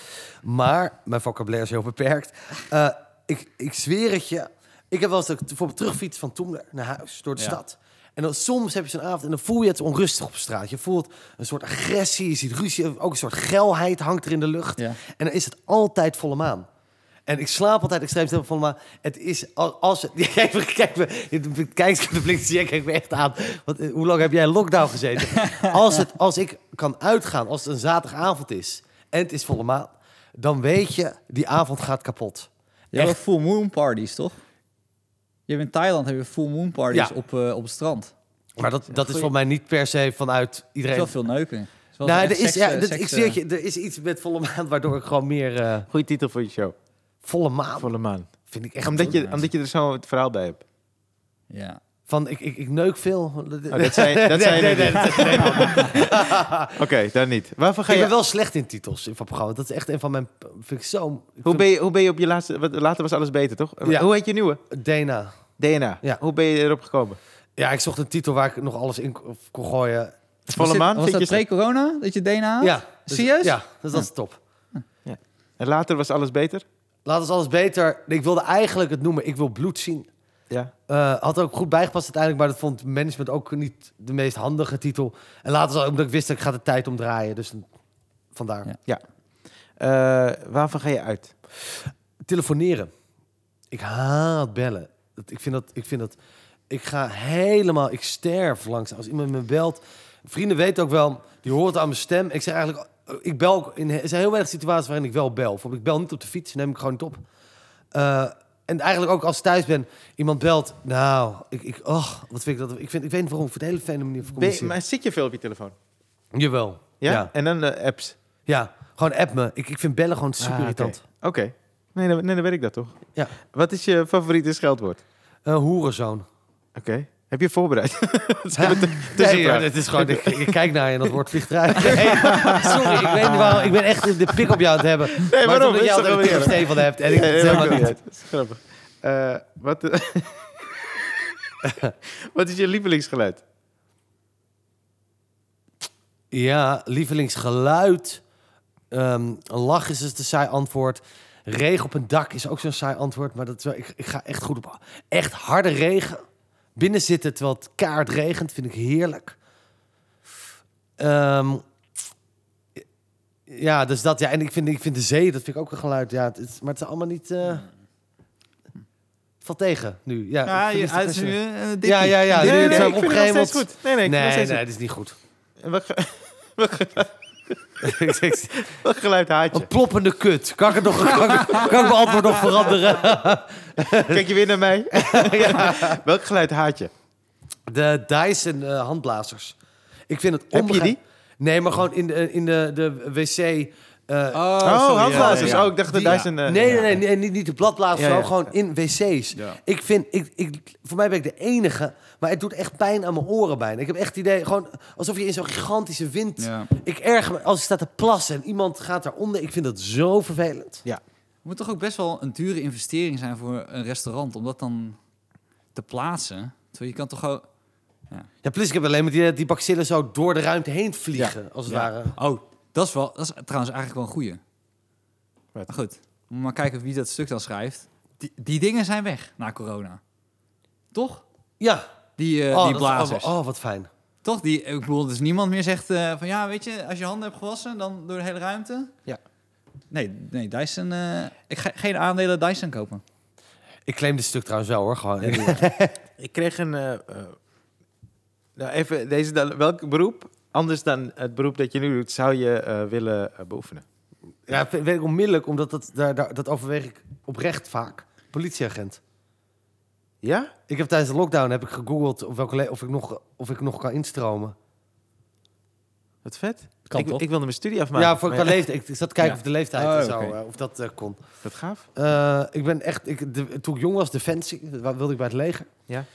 Maar mijn vocabulaire is heel beperkt. Eh, ik, ik zweer het je. Ik heb wel eens bijvoorbeeld terugfiets van Toemler naar huis door de Ja. stad. En dan soms heb je zo'n avond en dan voel je het onrustig op straat. Je voelt een soort agressie, je ziet ruzie, ook een soort geilheid hangt er in de lucht. Ja. En dan is het altijd volle maan. En ik slaap altijd extreem stil volle maan. Het is al- als het. Kijk, me- kijk, me- kijk, de blik zie jij kijkt me echt aan. Want, eh, hoe lang heb jij in lockdown gezeten? Als, het, als ik kan uitgaan, als het een zaterdagavond is en het is volle maan, dan weet je, die avond gaat kapot. Je hebt full moon parties, toch? Je hebt in Thailand heb je full moon parties Ja. op, eh, op het strand. Maar dat, dat is voor mij niet per se vanuit Er is iedereen. wel veel neuken. Er is Nou, er is, seks, ja, ik eh, je, er is iets met volle maan waardoor ik gewoon meer eh, Goeie titel voor je show. Volle maan Volle maan. vind ik echt. Omdat je, omdat je er zo het verhaal bij hebt. Ja. van ik, ik, ik neuk veel. Oh, dat zei, dat zei nee, nee, nee. Oké, dan niet. Waarvan ga Ik je... ben wel slecht in titels van programma's. Dat is echt een van mijn. Vind ik zo. ik Hoe ben, je, hoe ben je op je laatste... Wat, later was alles beter, toch? Ja. Hoe heet je nieuwe? DNA. DNA. Ja. Hoe ben je erop gekomen? Ja, ik zocht een titel waar ik nog alles in kon gooien. Volle maan? Was dat je... pre-corona dat je DNA had? Ja. dus- Serieus? Ja, dus dat is top. En later was alles beter? Laat ons alles beter. Ik wilde eigenlijk het noemen. Ik wil bloed zien. Ja. Eh, had ook goed bijgepast uiteindelijk, maar dat vond management ook niet de meest handige titel. En later, zal- omdat ik wist dat ik ga de tijd omdraaien. Dus vandaar. Ja. Eh, waarvan ga je uit? Telefoneren. Ik haat bellen. Dat, ik, vind dat, ik vind dat... Ik ga helemaal... Ik sterf langs. Als iemand me belt... Vrienden weten ook wel... Die horen het aan mijn stem. Ik zeg eigenlijk... Ik bel ook in... Er zijn heel weinig situaties waarin ik wel bel. Bijvoorbeeld, ik bel niet op de fiets. Neem ik gewoon niet op. Eh, en eigenlijk ook als ik thuis ben... Iemand belt... Nou, ik... ik oh, wat vind ik dat... Ik, vind, ik weet niet waarom. Ik vind het een hele fijne manier van communiceren. maar zit je veel op je telefoon? Jawel. Ja? Ja. En dan de apps? Ja. Gewoon app me. Ik, ik vind bellen gewoon super Ah, oké. irritant. Oké. Nee, dan, nee, dan weet ik dat toch? Ja. Wat is je favoriete scheldwoord? Eh hoerenzoon. Oké. Heb je voorbereid? Nee, tussenvraag. maar het is gewoon, ik, ik kijk naar je en dat wordt vliegt eruit. Nee, sorry, ik weet niet waarom. Ik ben echt de pik op jou aan het hebben. Nee, maar waarom? omdat jij altijd een pik op? Stefan hebt en ik Nee, het helemaal niet. uit. Dat is grappig. Eh, wat, wat is je lievelingsgeluid? Ja, lievelingsgeluid. Ehm, een lach is dus een saai antwoord. Regen op een dak is ook zo'n saai antwoord. Maar dat is wel, ik, ik ga echt goed op. Echt harde regen. Binnen zitten terwijl het kaart regent vind ik heerlijk. Ehm, ja, dus dat. Ja, en ik vind, ik vind de zee, dat vind ik ook een geluid. Ja, het is, maar het is allemaal niet... eh, het valt tegen nu. Ja, Ja, je, is nu eh, dippie. ja, ja, ja. Nee, nee, het nee, zo ik vind het goed. Nee, nee, het Nee, nee, dat is niet goed. goed. En Wat geluid haat je? Een ploppende kut. Kan ik, het nog, kan, ik- kan ik mijn antwoord nog veranderen? Kijk je weer naar mij? Welk geluid haat je? De Dyson eh, handblazers. Ik vind het Heb je die? Nee, maar gewoon in de, in de, de wc... eh, Oh, handblazers. ja, ja. Oh, ik dacht dat Die- Dyson... eh, nee, nee, nee, nee, niet, niet de bladblazers, Ja, ja. maar gewoon in wc's. Ja. Ik vind, ik, ik, voor mij ben ik de enige, maar het doet echt pijn aan mijn oren bijna. Ik heb echt het idee, gewoon alsof je in zo'n gigantische wind... Ja. Ik me als ik sta te plassen en iemand gaat daaronder. Ik vind dat zo vervelend. Het moet toch ook best wel een dure investering zijn voor een restaurant om dat dan te plaatsen. Terwijl je kan toch gewoon... Ja, plus ik heb alleen maar die, die bacillen zo door de ruimte heen vliegen, als het Ja. ware. Oh, dat is, wel, dat is trouwens eigenlijk wel een goeie. Maar goed, moet maar kijken wie dat stuk dan schrijft. Die, die dingen zijn weg na corona. Toch? Ja, Die, eh, oh, die dat- blazers. oh, oh, wat fijn. Toch? Die, ik bedoel, dus niemand meer zegt eh, van ja, weet je, als je handen hebt gewassen, dan door de hele ruimte. Ja. Nee, nee Dyson. eh, ik ga geen aandelen Dyson kopen. Ik claim dit stuk trouwens wel hoor, gewoon. Ik kreeg een... nou, even deze dan. Welk beroep, anders dan het beroep dat je nu doet, zou je eh, willen beoefenen? Ja, weet ik onmiddellijk, omdat dat, daar, daar, dat overweeg ik oprecht vaak. Politieagent. Ja? Ik heb tijdens de lockdown heb ik gegoogeld of, welke of, ik, nog, of ik nog kan instromen. Wat vet. Kan ik, toch? ik wilde mijn studie afmaken. ja, voor maar qua leeftijd. Ik zat te kijken Ja. of de leeftijd Oh, en zo, eh, of dat eh, kon. Wat gaaf. Eh, ik ben echt, ik, de, toen ik jong was, defensie, wilde ik bij het leger.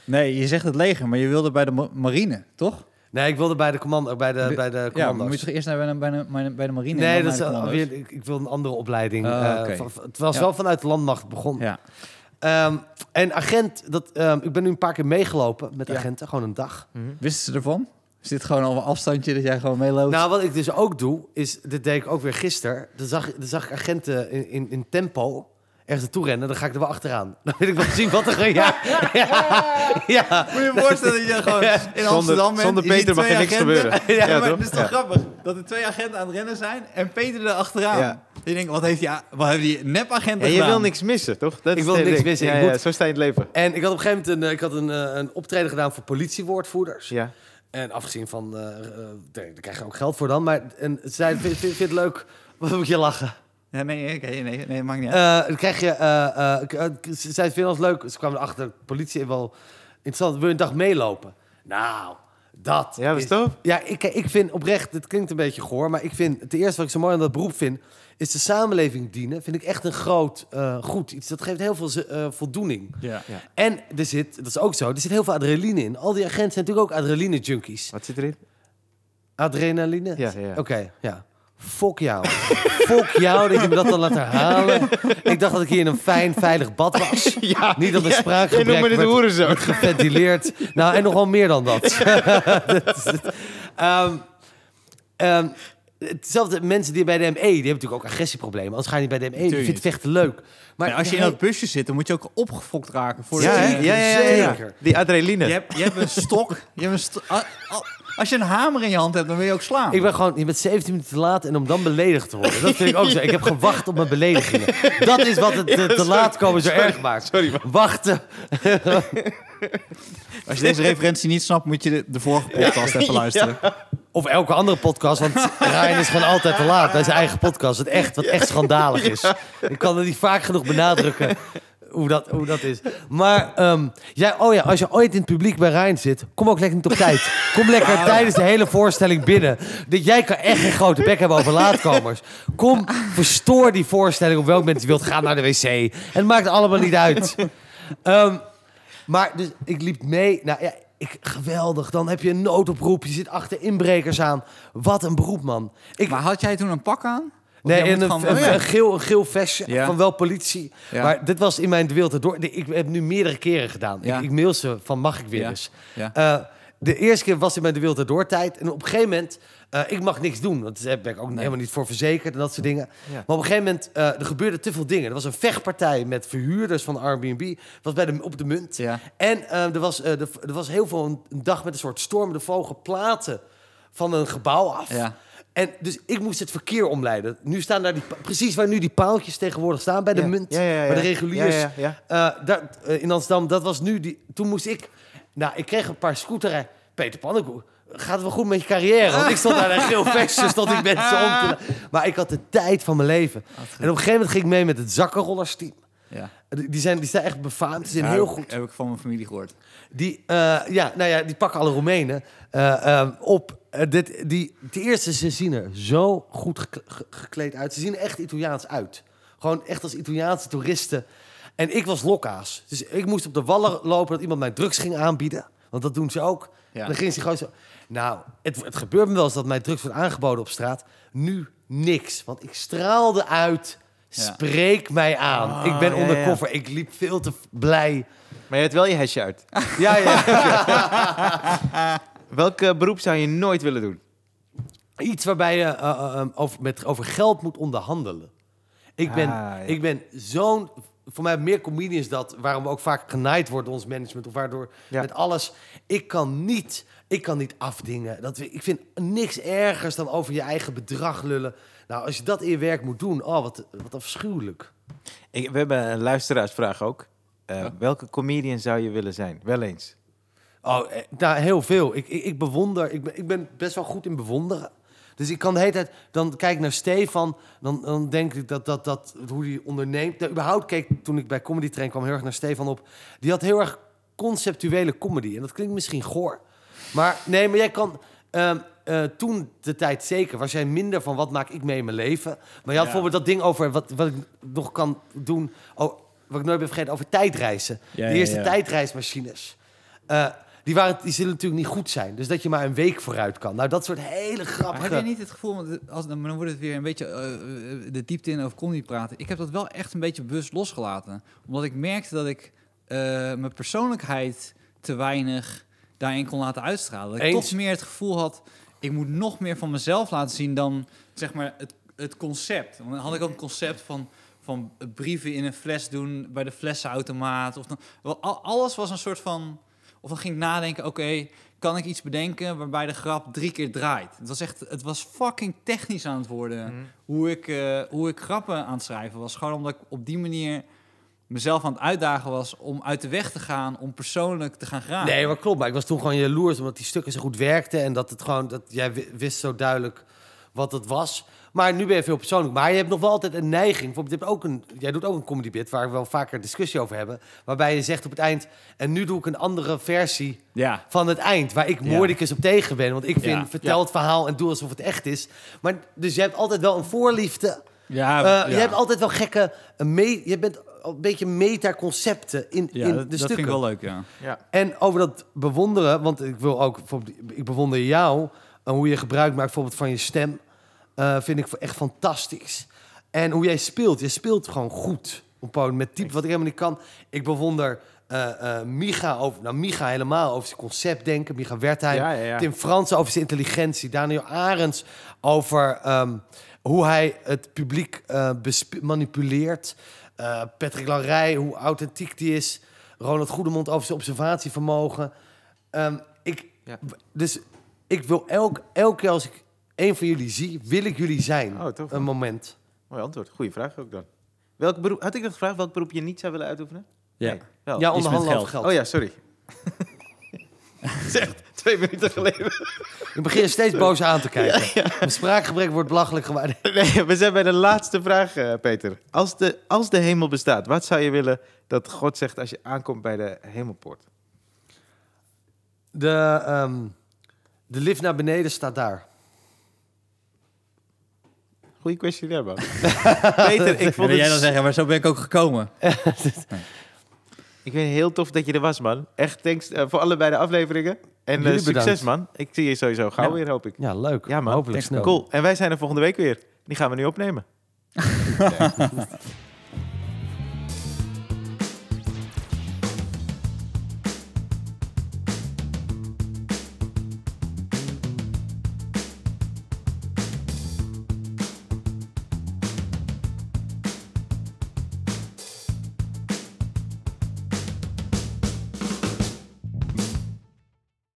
Nee, je zegt het leger, maar je wilde bij de ma- marine, toch? Nee, ik wilde bij de, commando, bij de, Bi- bij de Ja, commando's. maar moet je toch eerst naar bij de, bij de, bij marine? nee, dat is alweer, ik, ik wil een andere opleiding. Van- van- het was Ja. wel vanuit de landmacht begonnen. Ja. Ehm, en agent, dat, ehm, ik ben nu een paar keer meegelopen met Ja. agenten, gewoon een dag. Wisten ze ervan? Is dit gewoon al een afstandje dat jij gewoon meeloopt? Nou, wat ik dus ook doe, is, dit deed ik ook weer gisteren. Dan zag, dan zag ik agenten in, in, in tempo ergens naartoe rennen. Dan ga ik er wel achteraan. Dan wil ik wel zien wat er... Ja, ja, ja. Moet je je voorstellen dat je gewoon in Amsterdam bent. zonder Peter mag er niks agenten. gebeuren. Ja, Ja, maar toch? het is toch Ja. grappig dat er twee agenten aan het rennen zijn en Peter er achteraan. Ja. Je denkt, wat heeft die, wat heeft die nepagent En je wil niks missen, toch? Dat Ik wil niks ding. missen. Ja, Ik ja, moet- zo sta je in het leven. En ik had op een gegeven moment een, ik had een, eh, een optreden gedaan voor politiewoordvoerders. Ja. En afgezien van, eh, eh, daar krijg je ook geld voor dan. Maar en ze zeiden, vind, vind, vind je het leuk? Wat moet je lachen? Ja, nee, oké, nee, nee, maakt niet uit. Eh, dan krijg je, eh, eh, ze vind je ons leuk? Ze kwamen erachter, de politie wel interessant. Wil je een dag meelopen? Nou, dat Ja, was is- tof. Ja, ik, ik vind oprecht, het klinkt een beetje goor, maar ik vind het eerste wat ik zo mooi aan dat beroep vind, is de samenleving dienen. Vind ik echt een groot eh, goed iets. Dat geeft heel veel eh, voldoening. ja. Ja. En er zit, dat is ook zo, er zit heel veel adrenaline in. Al die agenten zijn natuurlijk ook adrenaline junkies. Wat zit erin? Adrenaline? Ja, ja, ja. Oké, ja. Fok jou. Fok jou dat je me dat dan laat herhalen. Ik dacht dat ik hier in een fijn, veilig bad was. Ja, Niet dat mijn Je spraakgebrek noemt me de werd- hoerenzoon. werd geventileerd. Nou, en nogal meer dan dat. Dat is het. Ehm, ehm, hetzelfde mensen die bij de ME, die hebben natuurlijk ook agressieproblemen. Anders ga je niet bij de ME, die vindt vechten leuk. Maar als je in dat busje zit, dan moet je ook opgefokt raken. Voor Ja, de, ja, ja, ja, ja. Zeker. Die adrenaline. Je hebt, je hebt een stok. Je hebt een sto- a- a- als je een hamer in je hand hebt, dan wil je ook slaan. Ik ben gewoon, je bent 17 minuten te laat en om dan beledigd te worden. Dat vind ik ook zo. Ik heb gewacht op mijn beledigingen. Dat is wat het te, te laat komen zo erg maakt. Sorry, man. Wachten. Als je deze referentie niet snapt, moet je de, de vorige podcast even luisteren. Of elke andere podcast, want Ryan is gewoon altijd te laat bij zijn eigen podcast. Wat echt, wat echt schandalig is. Ik kan het niet vaak genoeg benadrukken hoe dat, hoe dat is. Maar ehm, jij, oh ja, als je ooit in het publiek bij Ryan zit, kom ook lekker niet op tijd. Kom lekker tijdens de hele voorstelling binnen. Dat jij kan echt geen grote bek hebben over laatkomers. Kom, verstoor die voorstelling op welk moment je wilt gaan naar de wc. En het maakt allemaal niet uit. Ehm, maar dus ik liep mee. Nou ja, ik, geweldig. Dan heb je een noodoproep. Je zit achter inbrekers aan. Wat een beroep, man. Ik, Maar had jij toen een pak aan? Nee, en een, geel, een geel vestje Ja. van wel politie. Ja. Maar dit was in mijn de wereld door. Ik heb nu meerdere keren gedaan. Ja. Ik, ik mail ze van mag ik weer eens. Eh, de eerste keer was in mijn de wereld door tijd. En op een gegeven moment, eh, ik mag niks doen. Want daar ben ik ook helemaal niet voor verzekerd en dat soort dingen. Maar op een gegeven moment, eh, er gebeurde te veel dingen. Er was een vechtpartij met verhuurders van Airbnb. was bij de, op de munt. Ja. En er, was, er, er was heel veel een, dag met een soort storm. Er vlogen platen van een gebouw af. Ja. En dus ik moest het verkeer omleiden. Nu staan daar die, precies waar nu die paaltjes tegenwoordig staan bij de Ja. munt. Ja, ja, ja, Waar de reguliers. Eh, daar, eh, in Amsterdam, dat was nu die. Toen moest ik. Nou, ik kreeg een paar scooteren. Peter Pannenkoek. gaat het wel goed met je carrière? Want ik stond daar een geel vestje, stond ik mensen om te... Maar ik had de tijd van mijn leven. En op een gegeven moment ging ik mee met het zakkenrollersteam. Ja. Die zijn, die zijn echt befaamd, die zijn Ja, heel heb goed. Heb ik van mijn familie gehoord. Die, eh, ja, nou ja, die pakken alle Roemenen op. Eh, dit, die, die eerste, ze zien er zo goed gek- ge- gekleed uit. Ze zien er echt Italiaans uit. Gewoon echt als Italiaanse toeristen. En ik was lokkaas. Dus ik moest op de wallen lopen dat iemand mij drugs ging aanbieden. Want dat doen ze ook. Ja. En dan ging ze gewoon zo... Nou, het, het gebeurt me wel eens dat mij drugs wordt aangeboden op straat. Nu niks. Want ik straalde uit... Ja. Spreek mij aan. Ik ben ja, ja. undercover. Ik liep veel te blij. Maar je hebt wel je hesje uit. Ja, ja. Welk beroep zou je nooit willen doen? Iets waarbij je eh, over, met, over geld moet onderhandelen. Ik ben, Ah, ja. ik ben zo'n... Voor mij meer comedians dat, waarom we ook vaak genaaid wordt door ons management, of waardoor Ja. met alles. Ik kan niet, ik kan niet afdingen. Dat, we- ik vind niks ergers dan over je eigen bedrag lullen. Nou, als je dat in je werk moet doen, oh, wat, wat afschuwelijk. Ik, we hebben een luisteraarsvraag ook. Eh, Ja. Welke comedian zou je willen zijn? Wel eens. Oh, nou, heel veel. Ik, ik, ik bewonder, ik ben, ik ben best wel goed in bewonderen. Dus ik kan de hele tijd, dan kijk ik naar Stefan, dan, dan denk ik dat, dat, dat hoe hij onderneemt. Nou, überhaupt keek toen ik bij Comedy Train kwam heel erg naar Stefan op. Die had heel erg conceptuele comedy. En dat klinkt misschien goor. Maar nee, maar jij kan... ehm, eh, toen de tijd zeker was jij minder van wat maak ik mee in mijn leven. Maar je had Ja. bijvoorbeeld dat ding over wat, wat ik nog kan doen. Oh, wat ik nooit ben vergeten over tijdreizen. Ja, de eerste ja. tijdreismachines. Eh, die, waren, die zullen natuurlijk niet goed zijn. Dus dat je maar een week vooruit kan. Nou, dat soort hele Maar grappige... heb je niet het gevoel, want als, dan wordt het weer een beetje eh, eh, de diepte in over comedy praten. Ik heb dat wel echt een beetje bewust losgelaten. Omdat ik merkte dat ik eh, mijn persoonlijkheid te weinig daarin kon laten uitstralen. Dat ik Eens. toch meer het gevoel had, ik moet nog meer van mezelf laten zien dan zeg maar het, het concept. Want dan had ik ook een concept van, van brieven in een fles doen bij de flessenautomaat. Of dan, wel, al- alles was een soort van... Of dan ging ik nadenken, oké, kan ik iets bedenken waarbij de grap drie keer draait? Het was echt, het was fucking technisch aan het worden. Hoe, ik, eh, hoe ik grappen aan het schrijven was. Gewoon omdat ik op die manier mezelf aan het uitdagen was om uit de weg te gaan, om persoonlijk te gaan graven. Nee, maar klopt. Maar ik was toen gewoon jaloers omdat die stukken zo goed werkten. En dat het gewoon, dat jij wi- wist zo duidelijk wat het was. Maar nu ben je veel persoonlijk. Maar je hebt nog wel altijd een neiging. Bijvoorbeeld, je hebt ook een, jij doet ook een comedy bit waar we wel vaker discussie over hebben. Waarbij je zegt op het eind, en nu doe ik een andere versie Ja, van het eind. Waar ik Ja. moordicus op tegen ben. Want ik vind, Ja. vertel Ja. het verhaal en doe alsof het echt is. Maar dus je hebt altijd wel een voorliefde. ja, Eh, ja. Je hebt altijd wel gekke, een me, je bent een beetje meta-concepten in, ja, in dat, de dat vind stukken. ik wel leuk, ja. Ja. En over dat bewonderen, want ik wil ook, ik bewonder jou en hoe je gebruik maakt bijvoorbeeld van je stem, eh, vind ik echt fantastisch. En hoe jij speelt, je speelt gewoon goed op met type wat ik helemaal niet kan. Ik bewonder eh, eh, Micha over, nou Micha helemaal over zijn concept denken, Micha Wertheim. Ja, ja, ja. Tim Fransen over zijn intelligentie, Daniel Arends over ehm, hoe hij het publiek besp- manipuleert. Patrick Larrey, hoe authentiek die is. Ronald Goedemond over zijn observatievermogen. Ehm, ik. Dus ik wil elk, elke keer als ik een van jullie zie, wil ik jullie zijn. Oh, tof. Een moment. Mooi antwoord. Goeie vraag ook dan. Welk beroep, had ik dat gevraagd? Welk beroep je niet zou willen uitoefenen? Ja. Nee, wel. Ja, onderhandelen over geld. geld. Oh ja, sorry. Zegt twee minuten geleden. Ik begin steeds boos aan te kijken. Mijn spraakgebrek wordt belachelijk geworden. Nee, we zijn bij de laatste vraag, eh, Peter. Als de, als de hemel bestaat, wat zou je willen dat God zegt als je aankomt bij de hemelpoort? De, ehm, de lift naar beneden staat daar. Goeie questionnaire, man. Peter, ik vond Wilde jij dan zeggen, maar zo ben ik ook gekomen. ik vind het heel tof dat je er was, man. Echt thanks eh, voor allebei de afleveringen. En eh, succes, bedankt. man. Ik zie je sowieso gauw Ja. weer, hoop ik. Ja, leuk. Ja, man. Hopelijk snel. Cool. En wij zijn er volgende week weer. Die gaan we nu opnemen.